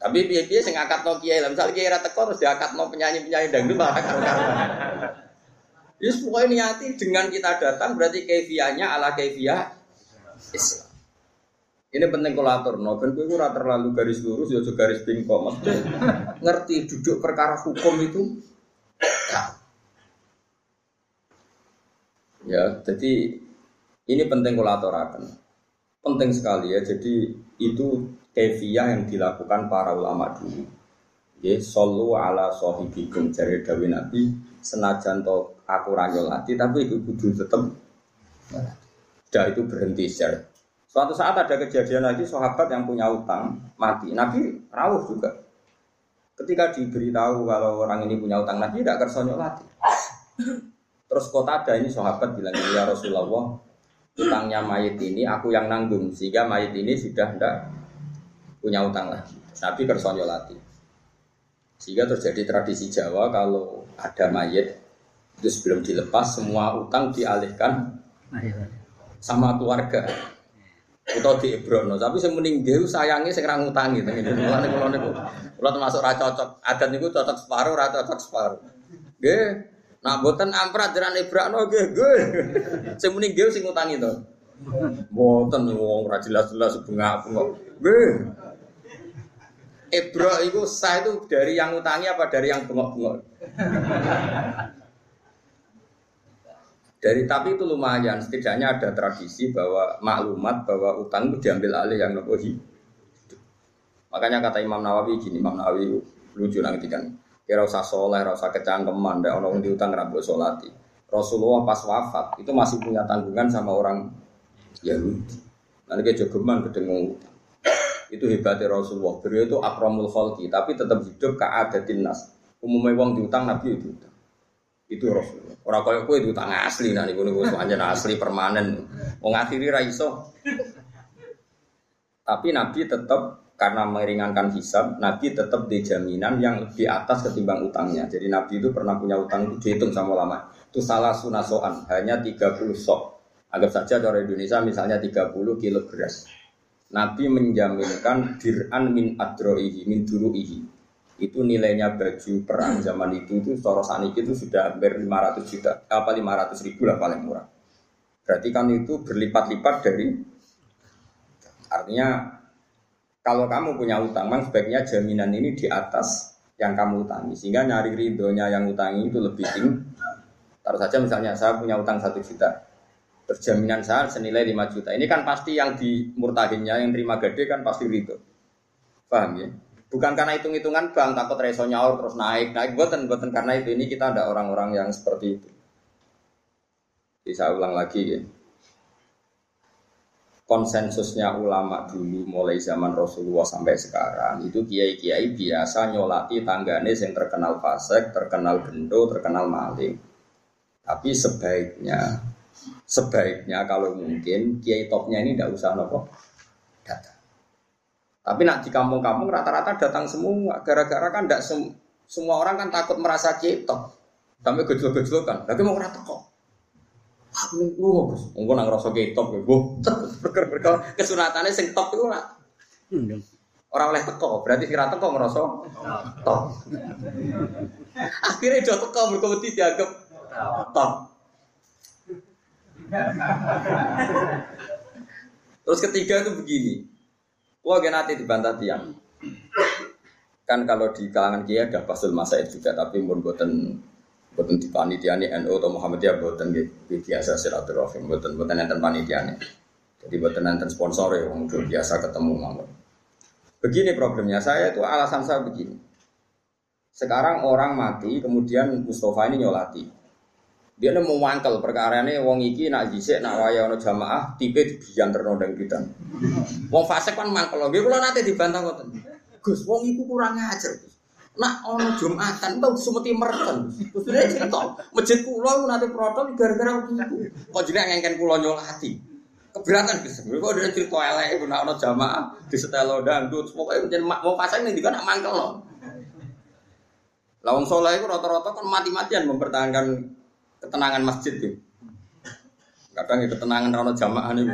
Tapi piye sing ngangkat no kiai, misalnya kiai rata teko terus diangkat no penyanyi penyanyi dangdut malah Yes, pokoknya niati dengan kita datang berarti kefiahnya ala kefiah Islam. Ini penting kulatur, no ben ora terlalu garis lurus ya garis bingkong. Ngerti duduk perkara hukum itu Ya, jadi ini penting kulaturakan. Penting sekali ya. Jadi itu kefiah yang dilakukan para ulama dulu. Ya, solu ala sohibikum jari dawi nabi senajan to aku ranyolati tapi itu kudu tetep sudah itu berhenti share. Suatu saat ada kejadian lagi sahabat yang punya utang mati. Nabi rawuh juga. Ketika diberitahu kalau orang ini punya utang Nabi tidak kersa nyolati. Terus kota ada ini sahabat bilang ya Rasulullah utangnya mayit ini aku yang nanggung sehingga mayit ini sudah tidak punya utang lagi. Nabi kersa nyolati. Sehingga terjadi tradisi Jawa kalau ada mayat itu sebelum dilepas semua utang dialihkan sama keluarga atau di Ibrono. Tapi saya mending gue sayangnya saya ngutang gitu. Mulane kula niku kula termasuk ra cocok. Adat niku cocok separuh, ra cocok separuh. Nggih. Nah, boten amprat jaran Ibrono nggih, nggih. Saya mending gue sing ngutangi to. Boten wong ra jelas-jelas bunga-bunga. Nggih. Ebro itu sah itu dari yang utangi apa dari yang bengok-bengok? Dari tapi itu lumayan, setidaknya ada tradisi bahwa maklumat bahwa utang itu diambil alih yang nopo Makanya kata Imam Nawawi gini, Imam Nawawi lucu nanti kan. Kira usah soleh, usah kecangkeman, orang diutang rabu solati. Rasulullah pas wafat itu masih punya tanggungan sama orang Yahudi. Nanti kayak jogeman kedengung itu hebatnya Rasulullah. Beliau itu akramul khalqi, tapi tetap hidup ke adatin nas. Umumnya wong diutang Nabi itu. Itu Rasulullah. Orang kaya kue diutang asli, nah niku semuanya asli permanen. Wong akhiri raiso. Tapi Nabi tetap karena meringankan hisab, Nabi tetap di jaminan yang lebih atas ketimbang utangnya. Jadi Nabi itu pernah punya utang itu dihitung sama lama. Itu salah sunasoan, hanya 30 sok. Anggap saja orang Indonesia misalnya 30 kilo beras Nabi menjaminkan dir'an min adroihi, min duruihi. Itu nilainya baju perang zaman itu itu Soro Sanik itu sudah hampir 500 juta, apa 500 ribu lah paling murah. Berarti kan itu berlipat-lipat dari artinya kalau kamu punya utang, memang sebaiknya jaminan ini di atas yang kamu utangi. Sehingga nyari ridhonya yang utangi itu lebih tinggi. Taruh saja misalnya saya punya utang satu juta, Terjaminan saya senilai 5 juta. Ini kan pasti yang di murtahinnya, yang terima gede kan pasti itu. Paham ya? Bukan karena hitung-hitungan bang takut reso nyaur terus naik naik buatan buatan karena itu ini kita ada orang-orang yang seperti itu. Bisa ulang lagi ya. Konsensusnya ulama dulu mulai zaman Rasulullah sampai sekarang itu kiai-kiai biasa nyolati tanggane yang terkenal fasek, terkenal gendo, terkenal maling. Tapi sebaiknya sebaiknya kalau mungkin kiai topnya ini tidak usah nopo datang. Tapi nak di kampung-kampung rata-rata datang semua. Gara-gara kan tidak sem semua orang kan takut merasa top. Sampai gejol-gejol kan. Tapi mau rata kok. Aku nih gus. Mungkin nang rasa top gue. Berker-berker kesunatannya sing top itu lah. Orang oleh teko, berarti kira teko ngerasa top. Akhirnya jatuh teko mereka dianggap top. Terus ketiga itu begini. Wah, nanti dibantah tiang. Kan kalau di kalangan kia ada pasul masaid juga, tapi mun boten boten di panitiane NU atau Muhammadiyah boten biasa silaturahim, boten boten enten panitiane. Jadi boten enten sponsor ya, wong biasa ketemu mawon. Begini problemnya, saya itu alasan saya begini. Sekarang orang mati, kemudian Mustafa ini nyolati. Dia mau mangkel perkara ini wong iki nak jisik nak waya ono jamaah tipe dibiyan terno ndang kita. Wong fase kan mangkel. Nggih kula nate dibantah ngoten. Gus wong iku kurang ajar. Nak ono Jumatan tau sumeti merken. Dia cerita, masjid kula nate protol gara-gara iku. Kok jenenge ngengken kula nyolati. Keberatan Gus. Kok dia cerita elek nak ono jamaah di setelo dangdut. Pokoke jeneng wong fase ning kan nak mangkel loh. Lawang soleh itu rata-rata kan mati-matian mempertahankan ketenangan masjid tuh. Kadang ya ketenangan rano jamaah nih.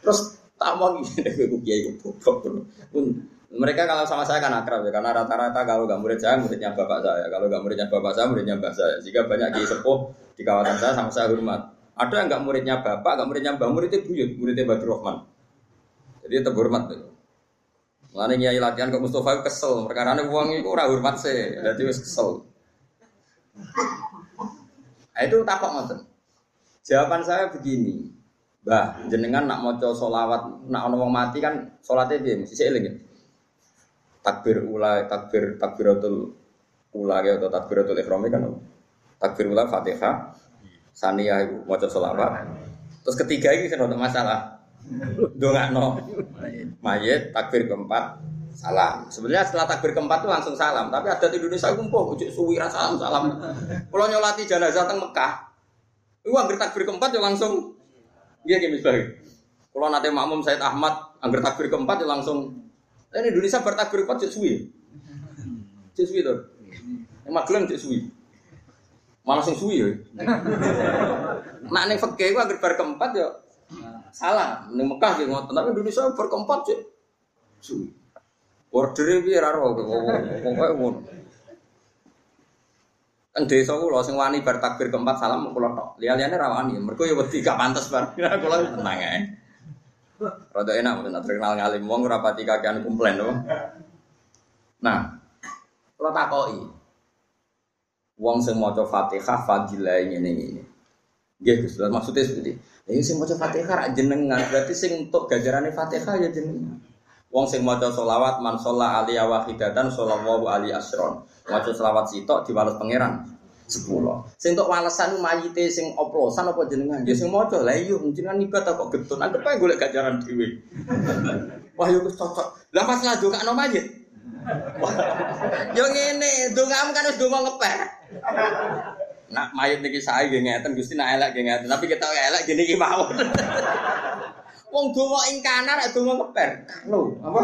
Terus tak mau gitu, kiai Mereka kalau sama saya kan akrab ya, karena rata-rata kalau gak murid saya, muridnya bapak saya. Kalau gak muridnya bapak saya, muridnya mbak saya. Jika banyak kiai sepuh di kawasan saya sama saya hormat. Ada yang nggak muridnya bapak, nggak muridnya mbak, muridnya buyut, muridnya Badr Rahman. Jadi terhormat tuh. Mulane nyai latihan ke Mustafa kesel, perkara ini uang itu ora hormat sih, jadi wis kesel. Nah, itu takok ngoten. Jawaban saya begini, Mbah, jenengan nak maca solawat, nak ono wong mati kan solatnya dia mesti eling ya. Takbir ula, takbir takbiratul ula ya atau takbiratul ihram kan. Takbir ula Fatihah, saniyah maca solawat. Terus ketiga ini kan untuk masalah. Dongakno mayit takbir keempat salam. Sebenarnya setelah takbir keempat itu langsung salam, tapi ada di Indonesia kumpul ujuk suwi salam salam. Kalau nyolati jenazah teng Mekah, itu angger takbir keempat ya langsung Iya gini misalnya. Kalau nanti makmum Said Ahmad angger takbir keempat ya langsung ini Indonesia bertakbir keempat cek suwi. Cek suwi tuh. Yang magelang cek suwi. Malah sing suwi ya. Fikih ku angger bar keempat ya salah ning Mekah ki ngoten tapi Indonesia berkeempat sih suwi order piye ra ro pokoke ngono Kan desa kula sing wani bar takbir keempat salam kula. Liya-liyane ra wani. Mergo ya wedi gak pantes bar. Kula tenang ae. Rada enak mboten terkenal ngalim wong ora pati kakean komplain to. Nah, kula takoki. Wong sing maca Fatihah fadilah ngene iki. Nggih Gus, maksudnya seperti ini sing maca Fatihah rak jenengan, berarti sing untuk gajarane Fatihah ya jenengan. Wong sing maca selawat man sholla alaihi wahidatan sallallahu alaihi asron. Maca selawat sitok diwales pangeran 10. Sing untuk walesan mayite sing oplosan apa jenengan? Ya sing maca lah iya jenengan ibadah kok getun. Anggap ae golek gajaran dhewe. Wah yo wis cocok. Lah pas lah ndongakno mayit. Yo ngene, ndongamu kan wis ndonga ngepek. Nak mayit niki saya nggih ngeten Gusti nak elek nggih ngeten, tapi kita elek gini iki. Wong donga ing kanan nek donga ngeper. Kalau apa?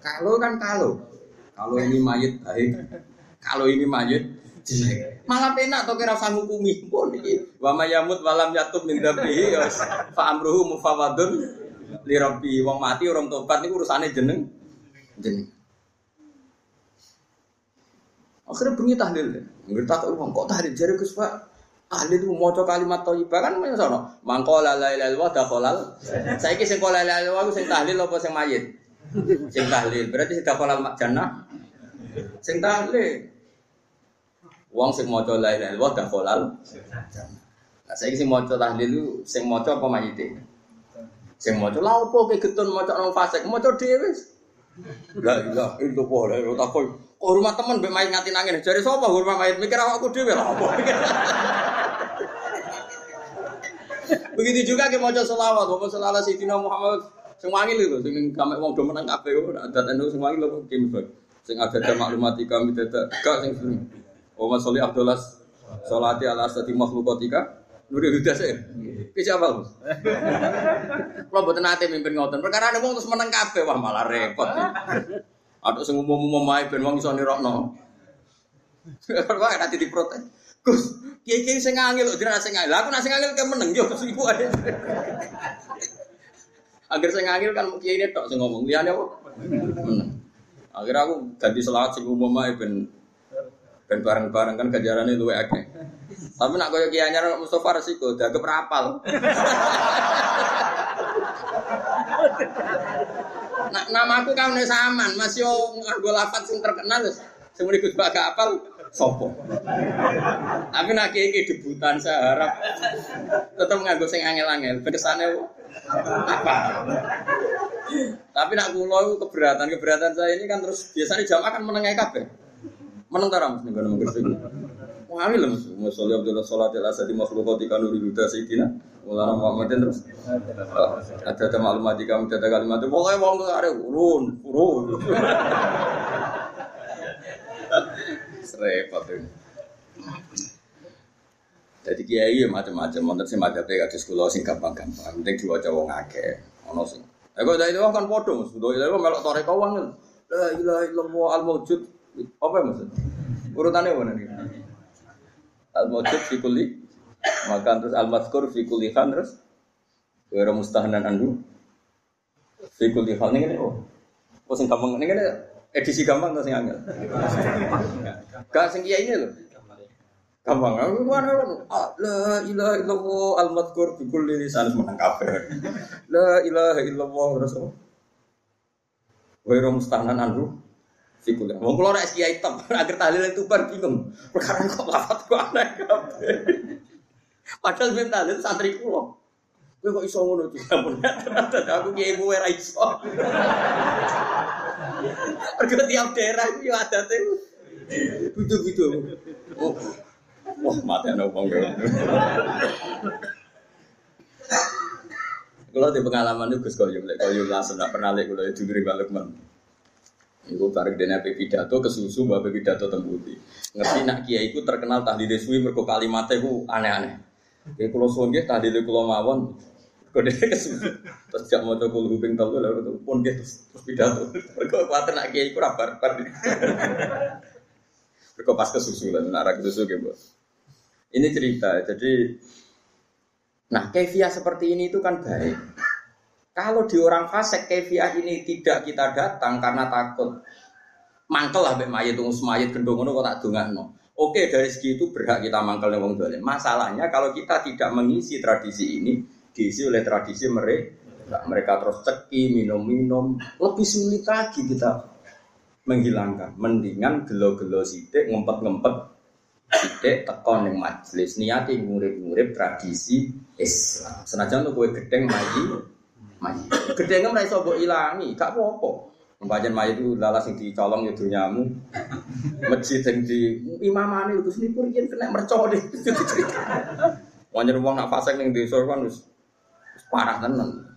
Kalau kan kalau. Kalau ini mayit baik. Kalau ini mayit Malah penak to kira sang hukumi. Pun iki wa mayamut walam yatub min dabihi ya fa amruhu mufawadun li rabbi. Wong mati orang tobat niku urusane jeneng jeneng. Akhirnya bunyi tahlil. Ngerti tak uang kok tahlil jari Gus Pak. Ahli itu mau kalimat thayyibah kan mana sono. Mangko la ilaha illallah dakhalal. Saiki sing la ilaha illallah sing tahlil apa sing mayit? Sing tahlil. Berarti sing dakhalal jannah. Sing tahlil. Wong sing maca la ilaha illallah dakhalal jannah. Nah saiki sing maca tahlil itu sing maca apa mayite? Sing maca la opo ke getun maca nang fasik, maca dhewe. La ilaha illallah, la ilaha Oh, rumah teman mbek mayit ngati nangin. Jare sapa rumah mayit mikir awakku dhewe lha apa. Begitu juga ke maca selawat, bapak selawat Sayyidina Muhammad sing wangi lho sing kame wong do menang kabeh ora adat anu sing wangi lho kim sing ada ada maklumat kami tidak gak sing Wa sholli Abdullah sholati ala asati makhluqatika Nuri Huda sih. Ki siapa, Bos? Kalau mboten nate mimpin ngoten. Perkara wong terus menang kabeh wah malah repot. Atau sing umum-umum mae ben wong iso nirokno. Kok nanti diprotes. Gus, kiai-kiai sing ngangil lho jenengan sing ngangil. Aku sing ngangil ke meneng yo terus iku ae. Agar sing ngangil kan kiai ini tok sing ngomong. Liyane apa? Meneng. Akhirnya aku ganti selawat sing umum ae ben ben bareng-bareng kan gajarane luwe akeh. Tapi nak koyo kiai anyar Mustofa resiko dagep rapal. Nah, nama aku kau saman, masih nganggo lafat sing terkenal sing muni Gus apal sopo. Tapi nak iki debutan saya harap tetap nganggo sing angel-angel. Kesane apa? Tapi nak kula itu keberatan, keberatan saya ini kan terus biasanya jamaah kan menengai kabeh. Meneng ta Mas ning kono Wangi lho Mas. Masyaallah Abdullah salat al asadi makhlukati kanu huda sayyidina. Mulana Muhammadin terus. Ada ada maklumat di kami ada kalimat itu. Pokoknya wong ada urun, urun. Serepot ini. Jadi kiai ya macam-macam, wonten sing madhabe kados kula sing gampang-gampang, penting diwaca wong akeh. Ono sing. Lah kok wong kan padha Mas, dari wong melok toreko wong. La ilaha illallah al-maujud. Apa maksud? Urutannya mana nih? Al-maujud fi kulli maka terus al-mazkur fi kulli khan terus wa mustahnan andu fi kulli khan ini oh. Oh sing gampang ini edisi gampang atau sing angel? Gak sing ini loh. Gampang. Aku mana La ilaha illallah al-madkur bi kulli lisan menang kabeh. La ilaha illallah terus apa? Wa mustahnan anhu fikul. Wong kula nek kiai top agar tahlil itu bar bingung. Perkara kok lafat kok aneh kabeh. Padahal ben tahlil santri kula. Kowe kok iso ngono tuh? Aku kiai kowe ra iso. Mergo tiap daerah yo adate. Gitu-gitu. Oh, Wah, mati anak wong Kalau di pengalaman itu Gus Koyum, Koyum langsung nak pernah lek kalau itu dari Balukman. Iku bareng dene ape pidato kesusu mbak ape pidato tembuti. Ngerti nak kiai iku terkenal tahlile suwi mergo kalimatnya iku aneh-aneh. Kayak kula suwun nggih tahlile kula mawon kode kesusu. Terus jak maca kul huping telu lha pun nggih terus pidato. Mergo kuwatir nak kiai iku ra barbar. Mergo pas kesusu lah nak kesusu nggih, Bos. Ini cerita, jadi Nah, kefiah seperti ini itu kan baik. Kalau di orang fasik kefiah ini tidak kita datang karena takut mangkel lah mbek mayit tunggu semayit gendong kok tak no. Oke, dari segi itu berhak kita mangkel wong dolen. Masalahnya kalau kita tidak mengisi tradisi ini, diisi oleh tradisi mereka, mereka terus ceki, minum-minum, lebih sulit lagi kita menghilangkan. Mendingan gelo-gelo sidik, ngempet-ngempet Sidik tekon yang majelis niati ngurip-ngurip tradisi Islam. Senajan tuh kue gedeng maji, maji. Gedengnya mulai sobo ilangi, gak apa-apa. Pembagian maji itu lalas yang dicolong ya dunyamu. Masjid yang di imamane itu sini pun kena mercok deh. Wajar uang nak pasang yang desa kan harus parah tenan.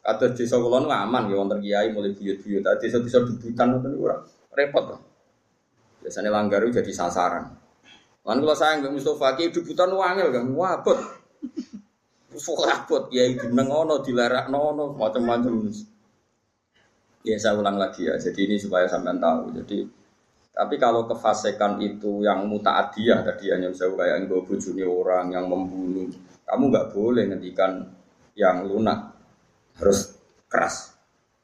Kata desa kulon aman ya wonten kiai mulai buyut-buyut. Desa-desa debutan itu repot. Biasanya langgar jadi sasaran. Lan kula sayang Mbak Mustofa ki debutan wangil kan wabot. Wabot ya itu neng ono dilarakno ono macam-macam. Ya saya ulang lagi ya. Jadi ini supaya sampean tahu. Jadi tapi kalau kefasikan itu yang mutaadiyah tadi hanya saya kayak yang bojone orang yang membunuh, kamu nggak boleh ngendikan yang lunak harus keras.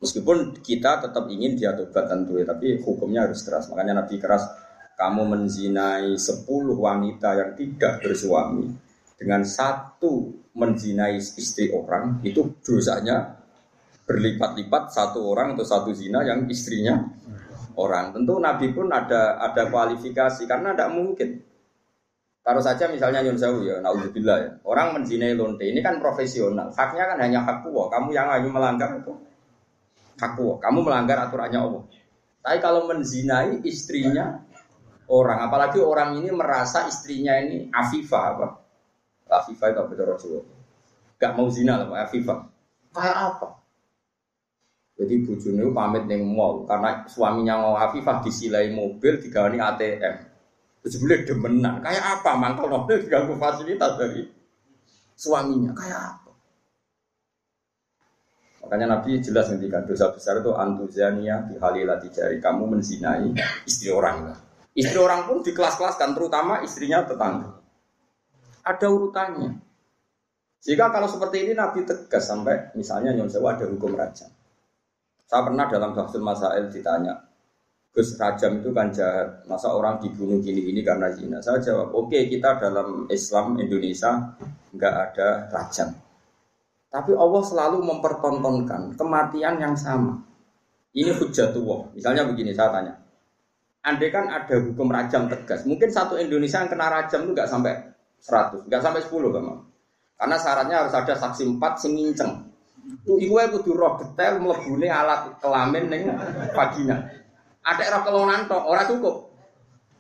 Meskipun kita tetap ingin dia tobat tentu ya, tapi hukumnya harus keras. Makanya Nabi keras kamu menzinai sepuluh wanita yang tidak bersuami dengan satu menzinai istri orang itu dosanya berlipat-lipat satu orang atau satu zina yang istrinya orang. Tentu Nabi pun ada ada kualifikasi karena tidak mungkin. Taruh saja misalnya Yun ya, naudzubillah ya. Orang menzinai lonte ini kan profesional. Haknya kan hanya hak Kamu yang hanya melanggar itu hak Kamu melanggar aturannya Allah. Tapi kalau menzinai istrinya orang, apalagi orang ini merasa istrinya ini Afifah apa? Afifah itu apa Rasulullah? Gak mau zina lah, Afifah. Kayak apa? Jadi bujune pamit neng mall karena suaminya mau Afifah disilai mobil digawani ATM. Boleh demenan. Kayak apa? Mangkal mobil diganggu fasilitas dari suaminya. Kayak apa? Makanya Nabi jelas ngendikan dosa besar itu antuzania di halilati jari kamu menzinai istri orang. Istri orang pun di kelas-kelaskan, terutama istrinya tetangga. Ada urutannya. Jika kalau seperti ini Nabi tegas sampai misalnya Nyon Sewa ada hukum rajam. Saya pernah dalam Bahsul Masail ditanya, Gus rajam itu kan jahat, masa orang dibunuh gini-gini karena zina? Saya jawab, oke okay, kita dalam Islam Indonesia nggak ada rajam. Tapi Allah selalu mempertontonkan kematian yang sama. Ini hujatullah. Misalnya begini, saya tanya, andai kan ada hukum rajam tegas, mungkin satu Indonesia yang kena rajam itu nggak sampai 100, nggak sampai 10 kan, karena syaratnya harus ada saksi empat sing nginceng. Tuh iku kudu roh detail mlebune alat kelamin ning vagina. Ada roh kelonan tok, ora cukup.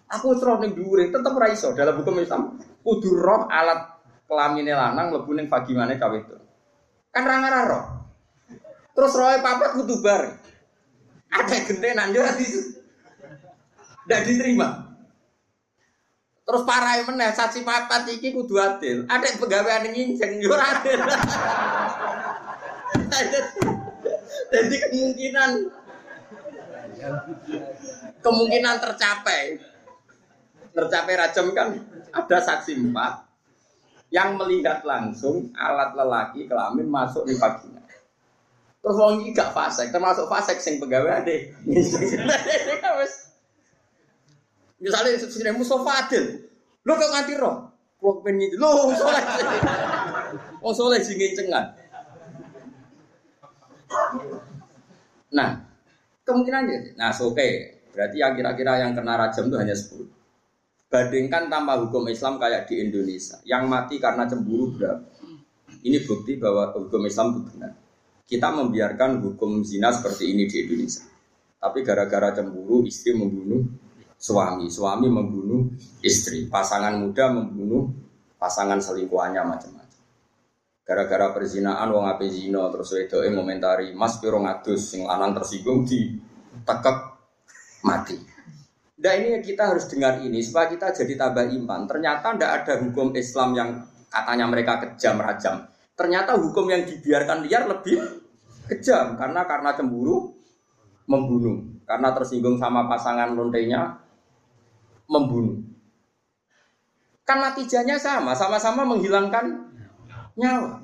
Aku roh ning dhuwure tetep ora iso dalam hukum Islam. Kudu roh alat kelamine lanang mlebu vaginane cawe itu. Kan ra roh. Terus rohe papat kudu bareng. Ada gentenan yo di tidak diterima. Terus parah meneh saksi papat iki kudu adil. Ada pegawai yang nginceng yo adil. Jadi kemungkinan kemungkinan tercapai tercapai rajam kan ada saksi empat yang melihat langsung alat lelaki kelamin masuk di vagina. Terus wong gak fasek, termasuk fasek sing pegawai ade. Misalnya sudah Mustafa Adil, Lo kok nganti roh? Kok pengen gitu? Lo soleh. Oh soleh sing ngencengan. Nah, kemungkinannya, nah oke, okay. berarti yang kira-kira yang kena rajam itu hanya 10. Bandingkan tanpa hukum Islam kayak di Indonesia, yang mati karena cemburu berapa? Ini bukti bahwa hukum Islam itu benar. Kita membiarkan hukum zina seperti ini di Indonesia. Tapi gara-gara cemburu, istri membunuh suami, suami membunuh istri, pasangan muda membunuh pasangan selingkuhannya macam-macam. Gara-gara perzinaan wong ape zina terus wedoke ngomentari Mas piro ngadus sing lanang tersinggung di tekek mati. Nah ini kita harus dengar ini supaya kita jadi tambah iman. Ternyata tidak ada hukum Islam yang katanya mereka kejam rajam. Ternyata hukum yang dibiarkan liar lebih kejam karena karena cemburu membunuh, karena tersinggung sama pasangan lontenya membunuh. Kan natijahnya sama, sama-sama menghilangkan nyawa.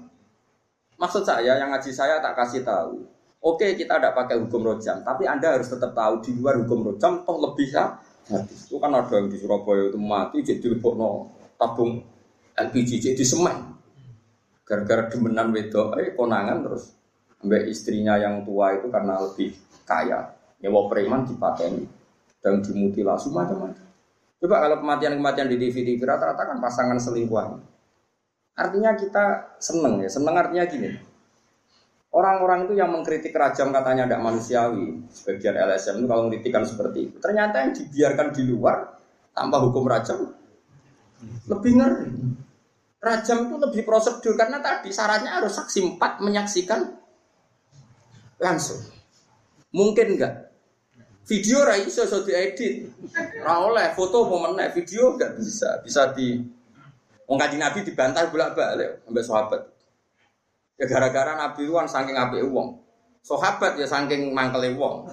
Maksud saya, yang ngaji saya tak kasih tahu. Oke, kita tidak pakai hukum rojam, tapi Anda harus tetap tahu di luar hukum rojam, toh lebih ya. Itu kan ada yang di Surabaya itu mati jadi no tabung LPG jadi semen. Gara-gara demenan wedok, eh konangan terus ambek istrinya yang tua itu karena lebih kaya. Nyewa preman dipateni dan dimutilasi macam-macam. Coba kalau kematian-kematian di TV-TV rata-rata kan pasangan selingkuhan. Artinya kita seneng ya, seneng artinya gini. Orang-orang itu yang mengkritik rajam katanya tidak manusiawi, sebagian LSM itu kalau mengkritikan seperti itu. Ternyata yang dibiarkan di luar tanpa hukum rajam lebih ngeri. Rajam itu lebih prosedur karena tadi syaratnya harus saksi empat menyaksikan langsung. Mungkin enggak? Video rai iso so diedit. Ora oleh foto apa video enggak bisa. Bisa di Wong kaji Nabi dibantah bolak-balik sampai sahabat. Ya gara-gara Nabi itu kan saking api uang. Sahabat ya saking mangkele wong.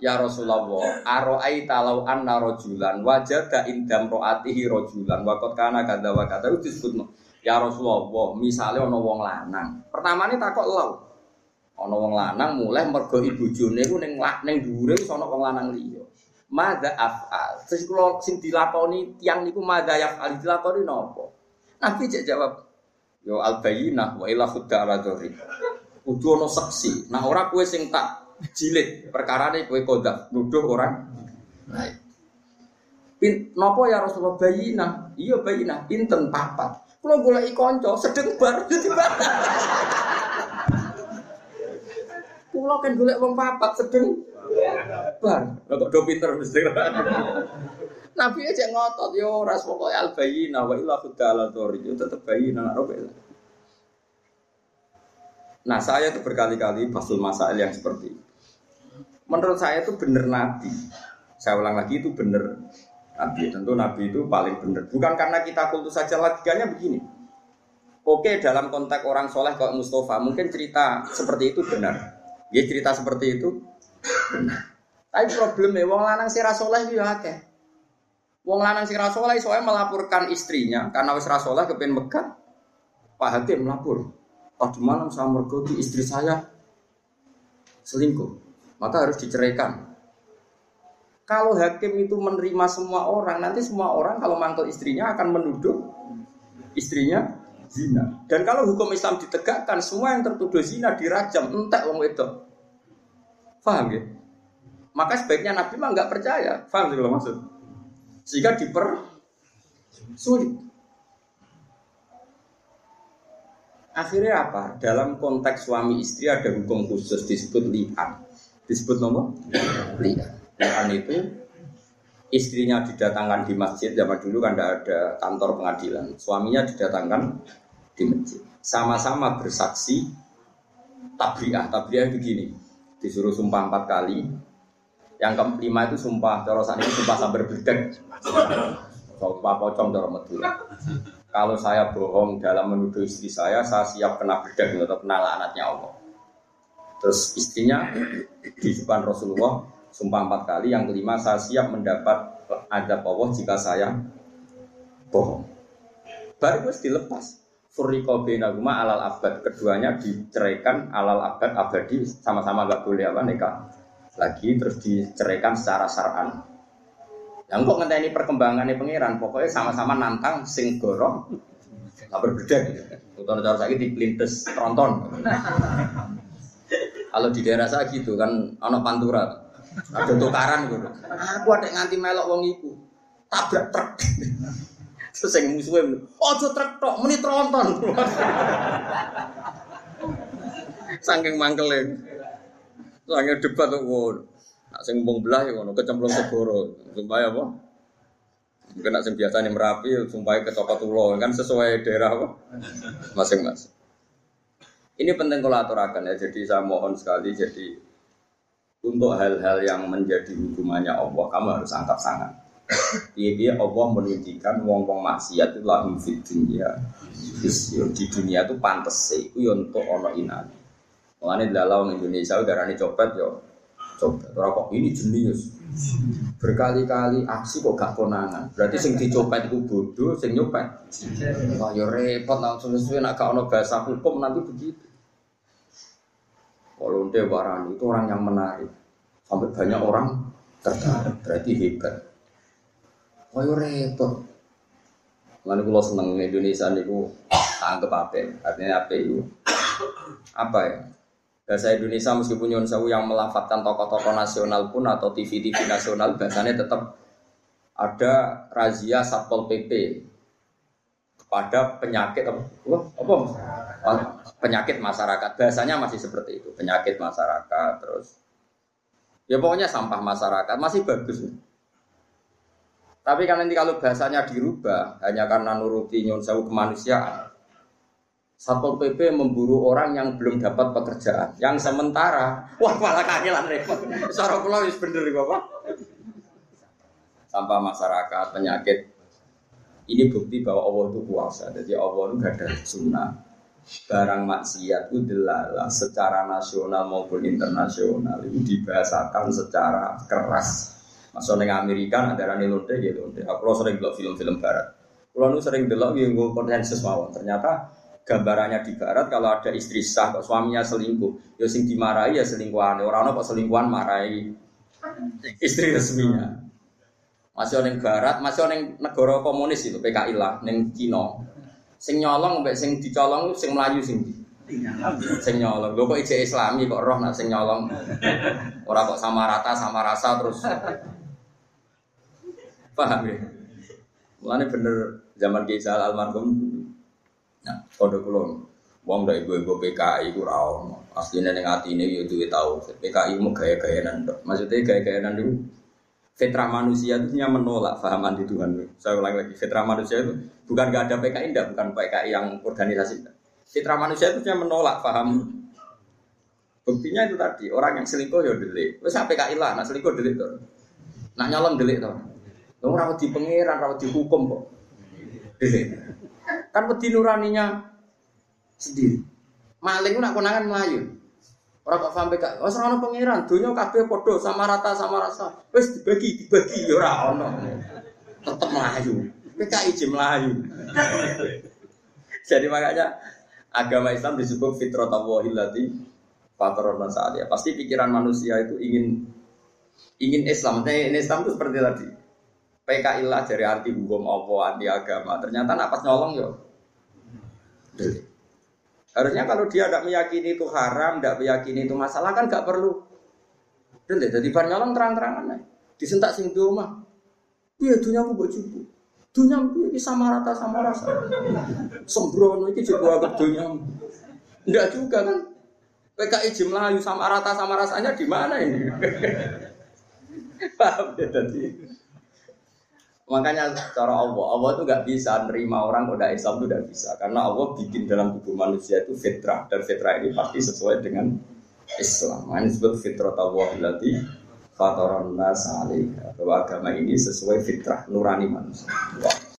ya Rasulullah, aro'ai talau anna rojulan wajada indam ro'atihi rojulan wakot kana kata wa itu disebut Ya Rasulullah, misalnya ono wong lanang. Pertama ini takut lau. Ono wong lanang mulai mergo ibu june ku ning ning dhuwure ono wong lanang liya. Mada afal. Terus kalau sing dilakoni tiang niku mada afal dilakoni nopo? Nabi cek jawab, yo al bayinah wa ila khudda ala dhori. Kudu ono saksi. Nah ora kue sing tak jilid perkara ini kue kodak nuduh orang. Nah, Pin, nopo ya Rasulullah bayinah? Iya bayinah, pinten papat. Kalau golek konco sedeng bar jadi Kulo kan golek wong papat sedeng bar. Kok do pinter mesti. Nabi aja ngotot yo ras pokoke al bayina wa illa khudala tori yo tetep nak robe. Nah saya itu berkali-kali pasul masail yang seperti itu. Menurut saya itu benar Nabi. Saya ulang lagi itu benar Nabi. Tentu Nabi itu paling benar. Bukan karena kita kultus saja logikanya begini. Oke dalam konteks orang soleh kayak Mustafa mungkin cerita seperti itu benar. Ya cerita seperti itu tapi problemnya wong lanang si rasoleh itu ya akeh. Wong lanang si rasoleh soalnya melaporkan istrinya karena wis rasoleh kepen megat. Pak Hakim melapor. Tadi malam saya mergoti istri saya selingkuh, maka harus diceraikan. Kalau hakim itu menerima semua orang, nanti semua orang kalau manggil istrinya akan menuduh istrinya zina. Dan kalau hukum Islam ditegakkan, semua yang tertuduh zina dirajam, entek wong wedok. Paham ya? Maka sebaiknya Nabi mah nggak percaya. Paham sih kalau maksud? Sehingga diper sulit. Akhirnya apa? Dalam konteks suami istri ada hukum khusus disebut li'an. Disebut nomor li'an. Li'an itu istrinya didatangkan di masjid zaman dulu kan tidak ada kantor pengadilan. Suaminya didatangkan di masjid. Sama-sama bersaksi tabiah. Tabiah begini disuruh sumpah empat kali. Yang kelima itu sumpah corosan ini sumpah sambar bedek. Sumpah pocong cara Madura. Kalau saya bohong dalam menuduh istri saya, saya siap kena bedek atau kena laknatnya Allah. Terus istrinya di depan Rasulullah sumpah empat kali. Yang kelima saya siap mendapat adab Allah jika saya bohong. Baru harus dilepas. Furiko binaguma alal abad keduanya diceraikan alal abad abadi sama-sama gak boleh apa nikah lagi terus diceraikan secara saran. Yang kok ngenteni perkembangannya pangeran, pokoknya sama-sama nantang sing gorong tak berbeda gitu. Cara saya di pelintes tronton. Kalau di daerah saya gitu kan anak pantura. Ada tukaran gitu. Aku ada nganti melok wong iku. Tabrak truk. Terus yang musuhnya, ojo truk tok, meni tronton. Saking mangkelnya. Saking debat kok ngono. Nak sing belah ya ngono, kecemplung segoro. Supaya apa? Mungkin nak sing biasane Merapi, supaya ke Cokot Ulo kan sesuai daerah apa? Masing-masing. Ini penting kalau aturakan ya. Jadi saya mohon sekali jadi untuk hal-hal yang menjadi hukumannya Allah kamu harus angkat sangat. Iya Allah menunjukkan wong-wong maksiat itu lahum fit dunia. Di dunia itu pantas sih, itu untuk ono inan. Mengenai dalam Indonesia udah rani copet yo, copet. Orang kok ini jenius. Berkali-kali aksi kok gak konangan. Berarti sing dicopet itu bodoh, sing nyopet. Wah yo repot langsung sesuai nak gak ono bahasa hukum nanti begitu. Kalau warani itu orang yang menarik. Sampai banyak orang tertarik. Berarti hebat. Wah yo repot. Lalu kalau seneng Indonesia niku anggap apa? Artinya apa itu? Apa ya? bahasa Indonesia meskipun Nyun Sewu yang melafatkan tokoh-tokoh nasional pun atau TV-TV nasional bahasanya tetap ada razia satpol pp kepada penyakit apa, apa penyakit masyarakat bahasanya masih seperti itu penyakit masyarakat terus ya pokoknya sampah masyarakat masih bagus tapi kan nanti kalau bahasanya dirubah hanya karena nuruti Nyun kemanusiaan Satpol PP memburu orang yang belum dapat pekerjaan. Yang sementara, wah malah kangelan repot. Sarah kula wis bener Bapak. Sampah masyarakat, penyakit. Ini bukti bahwa Allah itu kuasa. Jadi Allah itu gak ada sunnah. Barang maksiat itu delalah secara nasional maupun internasional itu dibahasakan secara keras. Masuk dengan Amerika ada rani lonte gitu. Aku sering bilang film-film barat. Kalau sering bilang yang gue konsensus mawon. Ternyata gambarannya di barat kalau ada istri sah kok suaminya selingkuh ya sing dimarahi ya selingkuhan orang kok selingkuhan marahi istri resminya masih orang barat masih orang negara komunis itu PKI lah neng Cina sing nyolong mbek sing dicolong sing melayu sing sing nyolong lho kok ije islami kok roh nak sing nyolong ora kok sama rata sama rasa terus paham ya Mulane bener zaman Kisah almarhum Nah, kode kulon, wong dari gue PKI gue rawon, aslinya neng hati ini yo duit tahu. PKI mau gaya gaya nando, maksudnya gaya gaya nando. Fitrah manusia itu punya menolak fahaman di Tuhan. Saya ulang lagi, fitrah manusia itu bukan gak ada PKI, enggak, bukan PKI yang organisasi. Fitrah manusia itu punya menolak faham. Buktinya itu tadi, orang yang selingkuh ya delik. Terus PKI lah, nah selingkuh delik tuh. Nah nyolong delik tuh. Lu rawat di pangeran, rawat di hukum kok. Kan wedi nuraninya sendiri. Maling nak konangan melayu. Orang kok sampai kak, oh serana pangeran, dunia kabeh podo sama rata sama rasa. Wes dibagi dibagi ya ora ono. Tetep melayu. PKI je melayu. Jadi makanya agama Islam disebut fitrah tawahilati fatrona saat ya. Pasti pikiran manusia itu ingin ingin Islam. Ini Islam itu seperti tadi. PKI lah dari arti hukum apa anti agama. Ternyata napas nyolong yo. Harusnya kalau dia tidak meyakini itu haram, tidak meyakini itu masalah kan gak perlu. Dele, jadi bar nyolong terang-terangan nih. Disentak sing mah. Iya dunia aku baju Dunia ini sama rata sama rasa. Sembrono ini juga agak dunia. Enggak juga kan. PKI jumlah sama rata sama rasanya di mana ini? Paham ya tadi? Makanya cara Allah, Allah itu nggak bisa nerima orang kode Islam itu tidak bisa karena Allah bikin dalam tubuh manusia itu fitrah dan fitrah ini pasti sesuai dengan Islam. Ini disebut fitrah Allah berarti fatoran nas bahwa agama ini sesuai fitrah nurani manusia.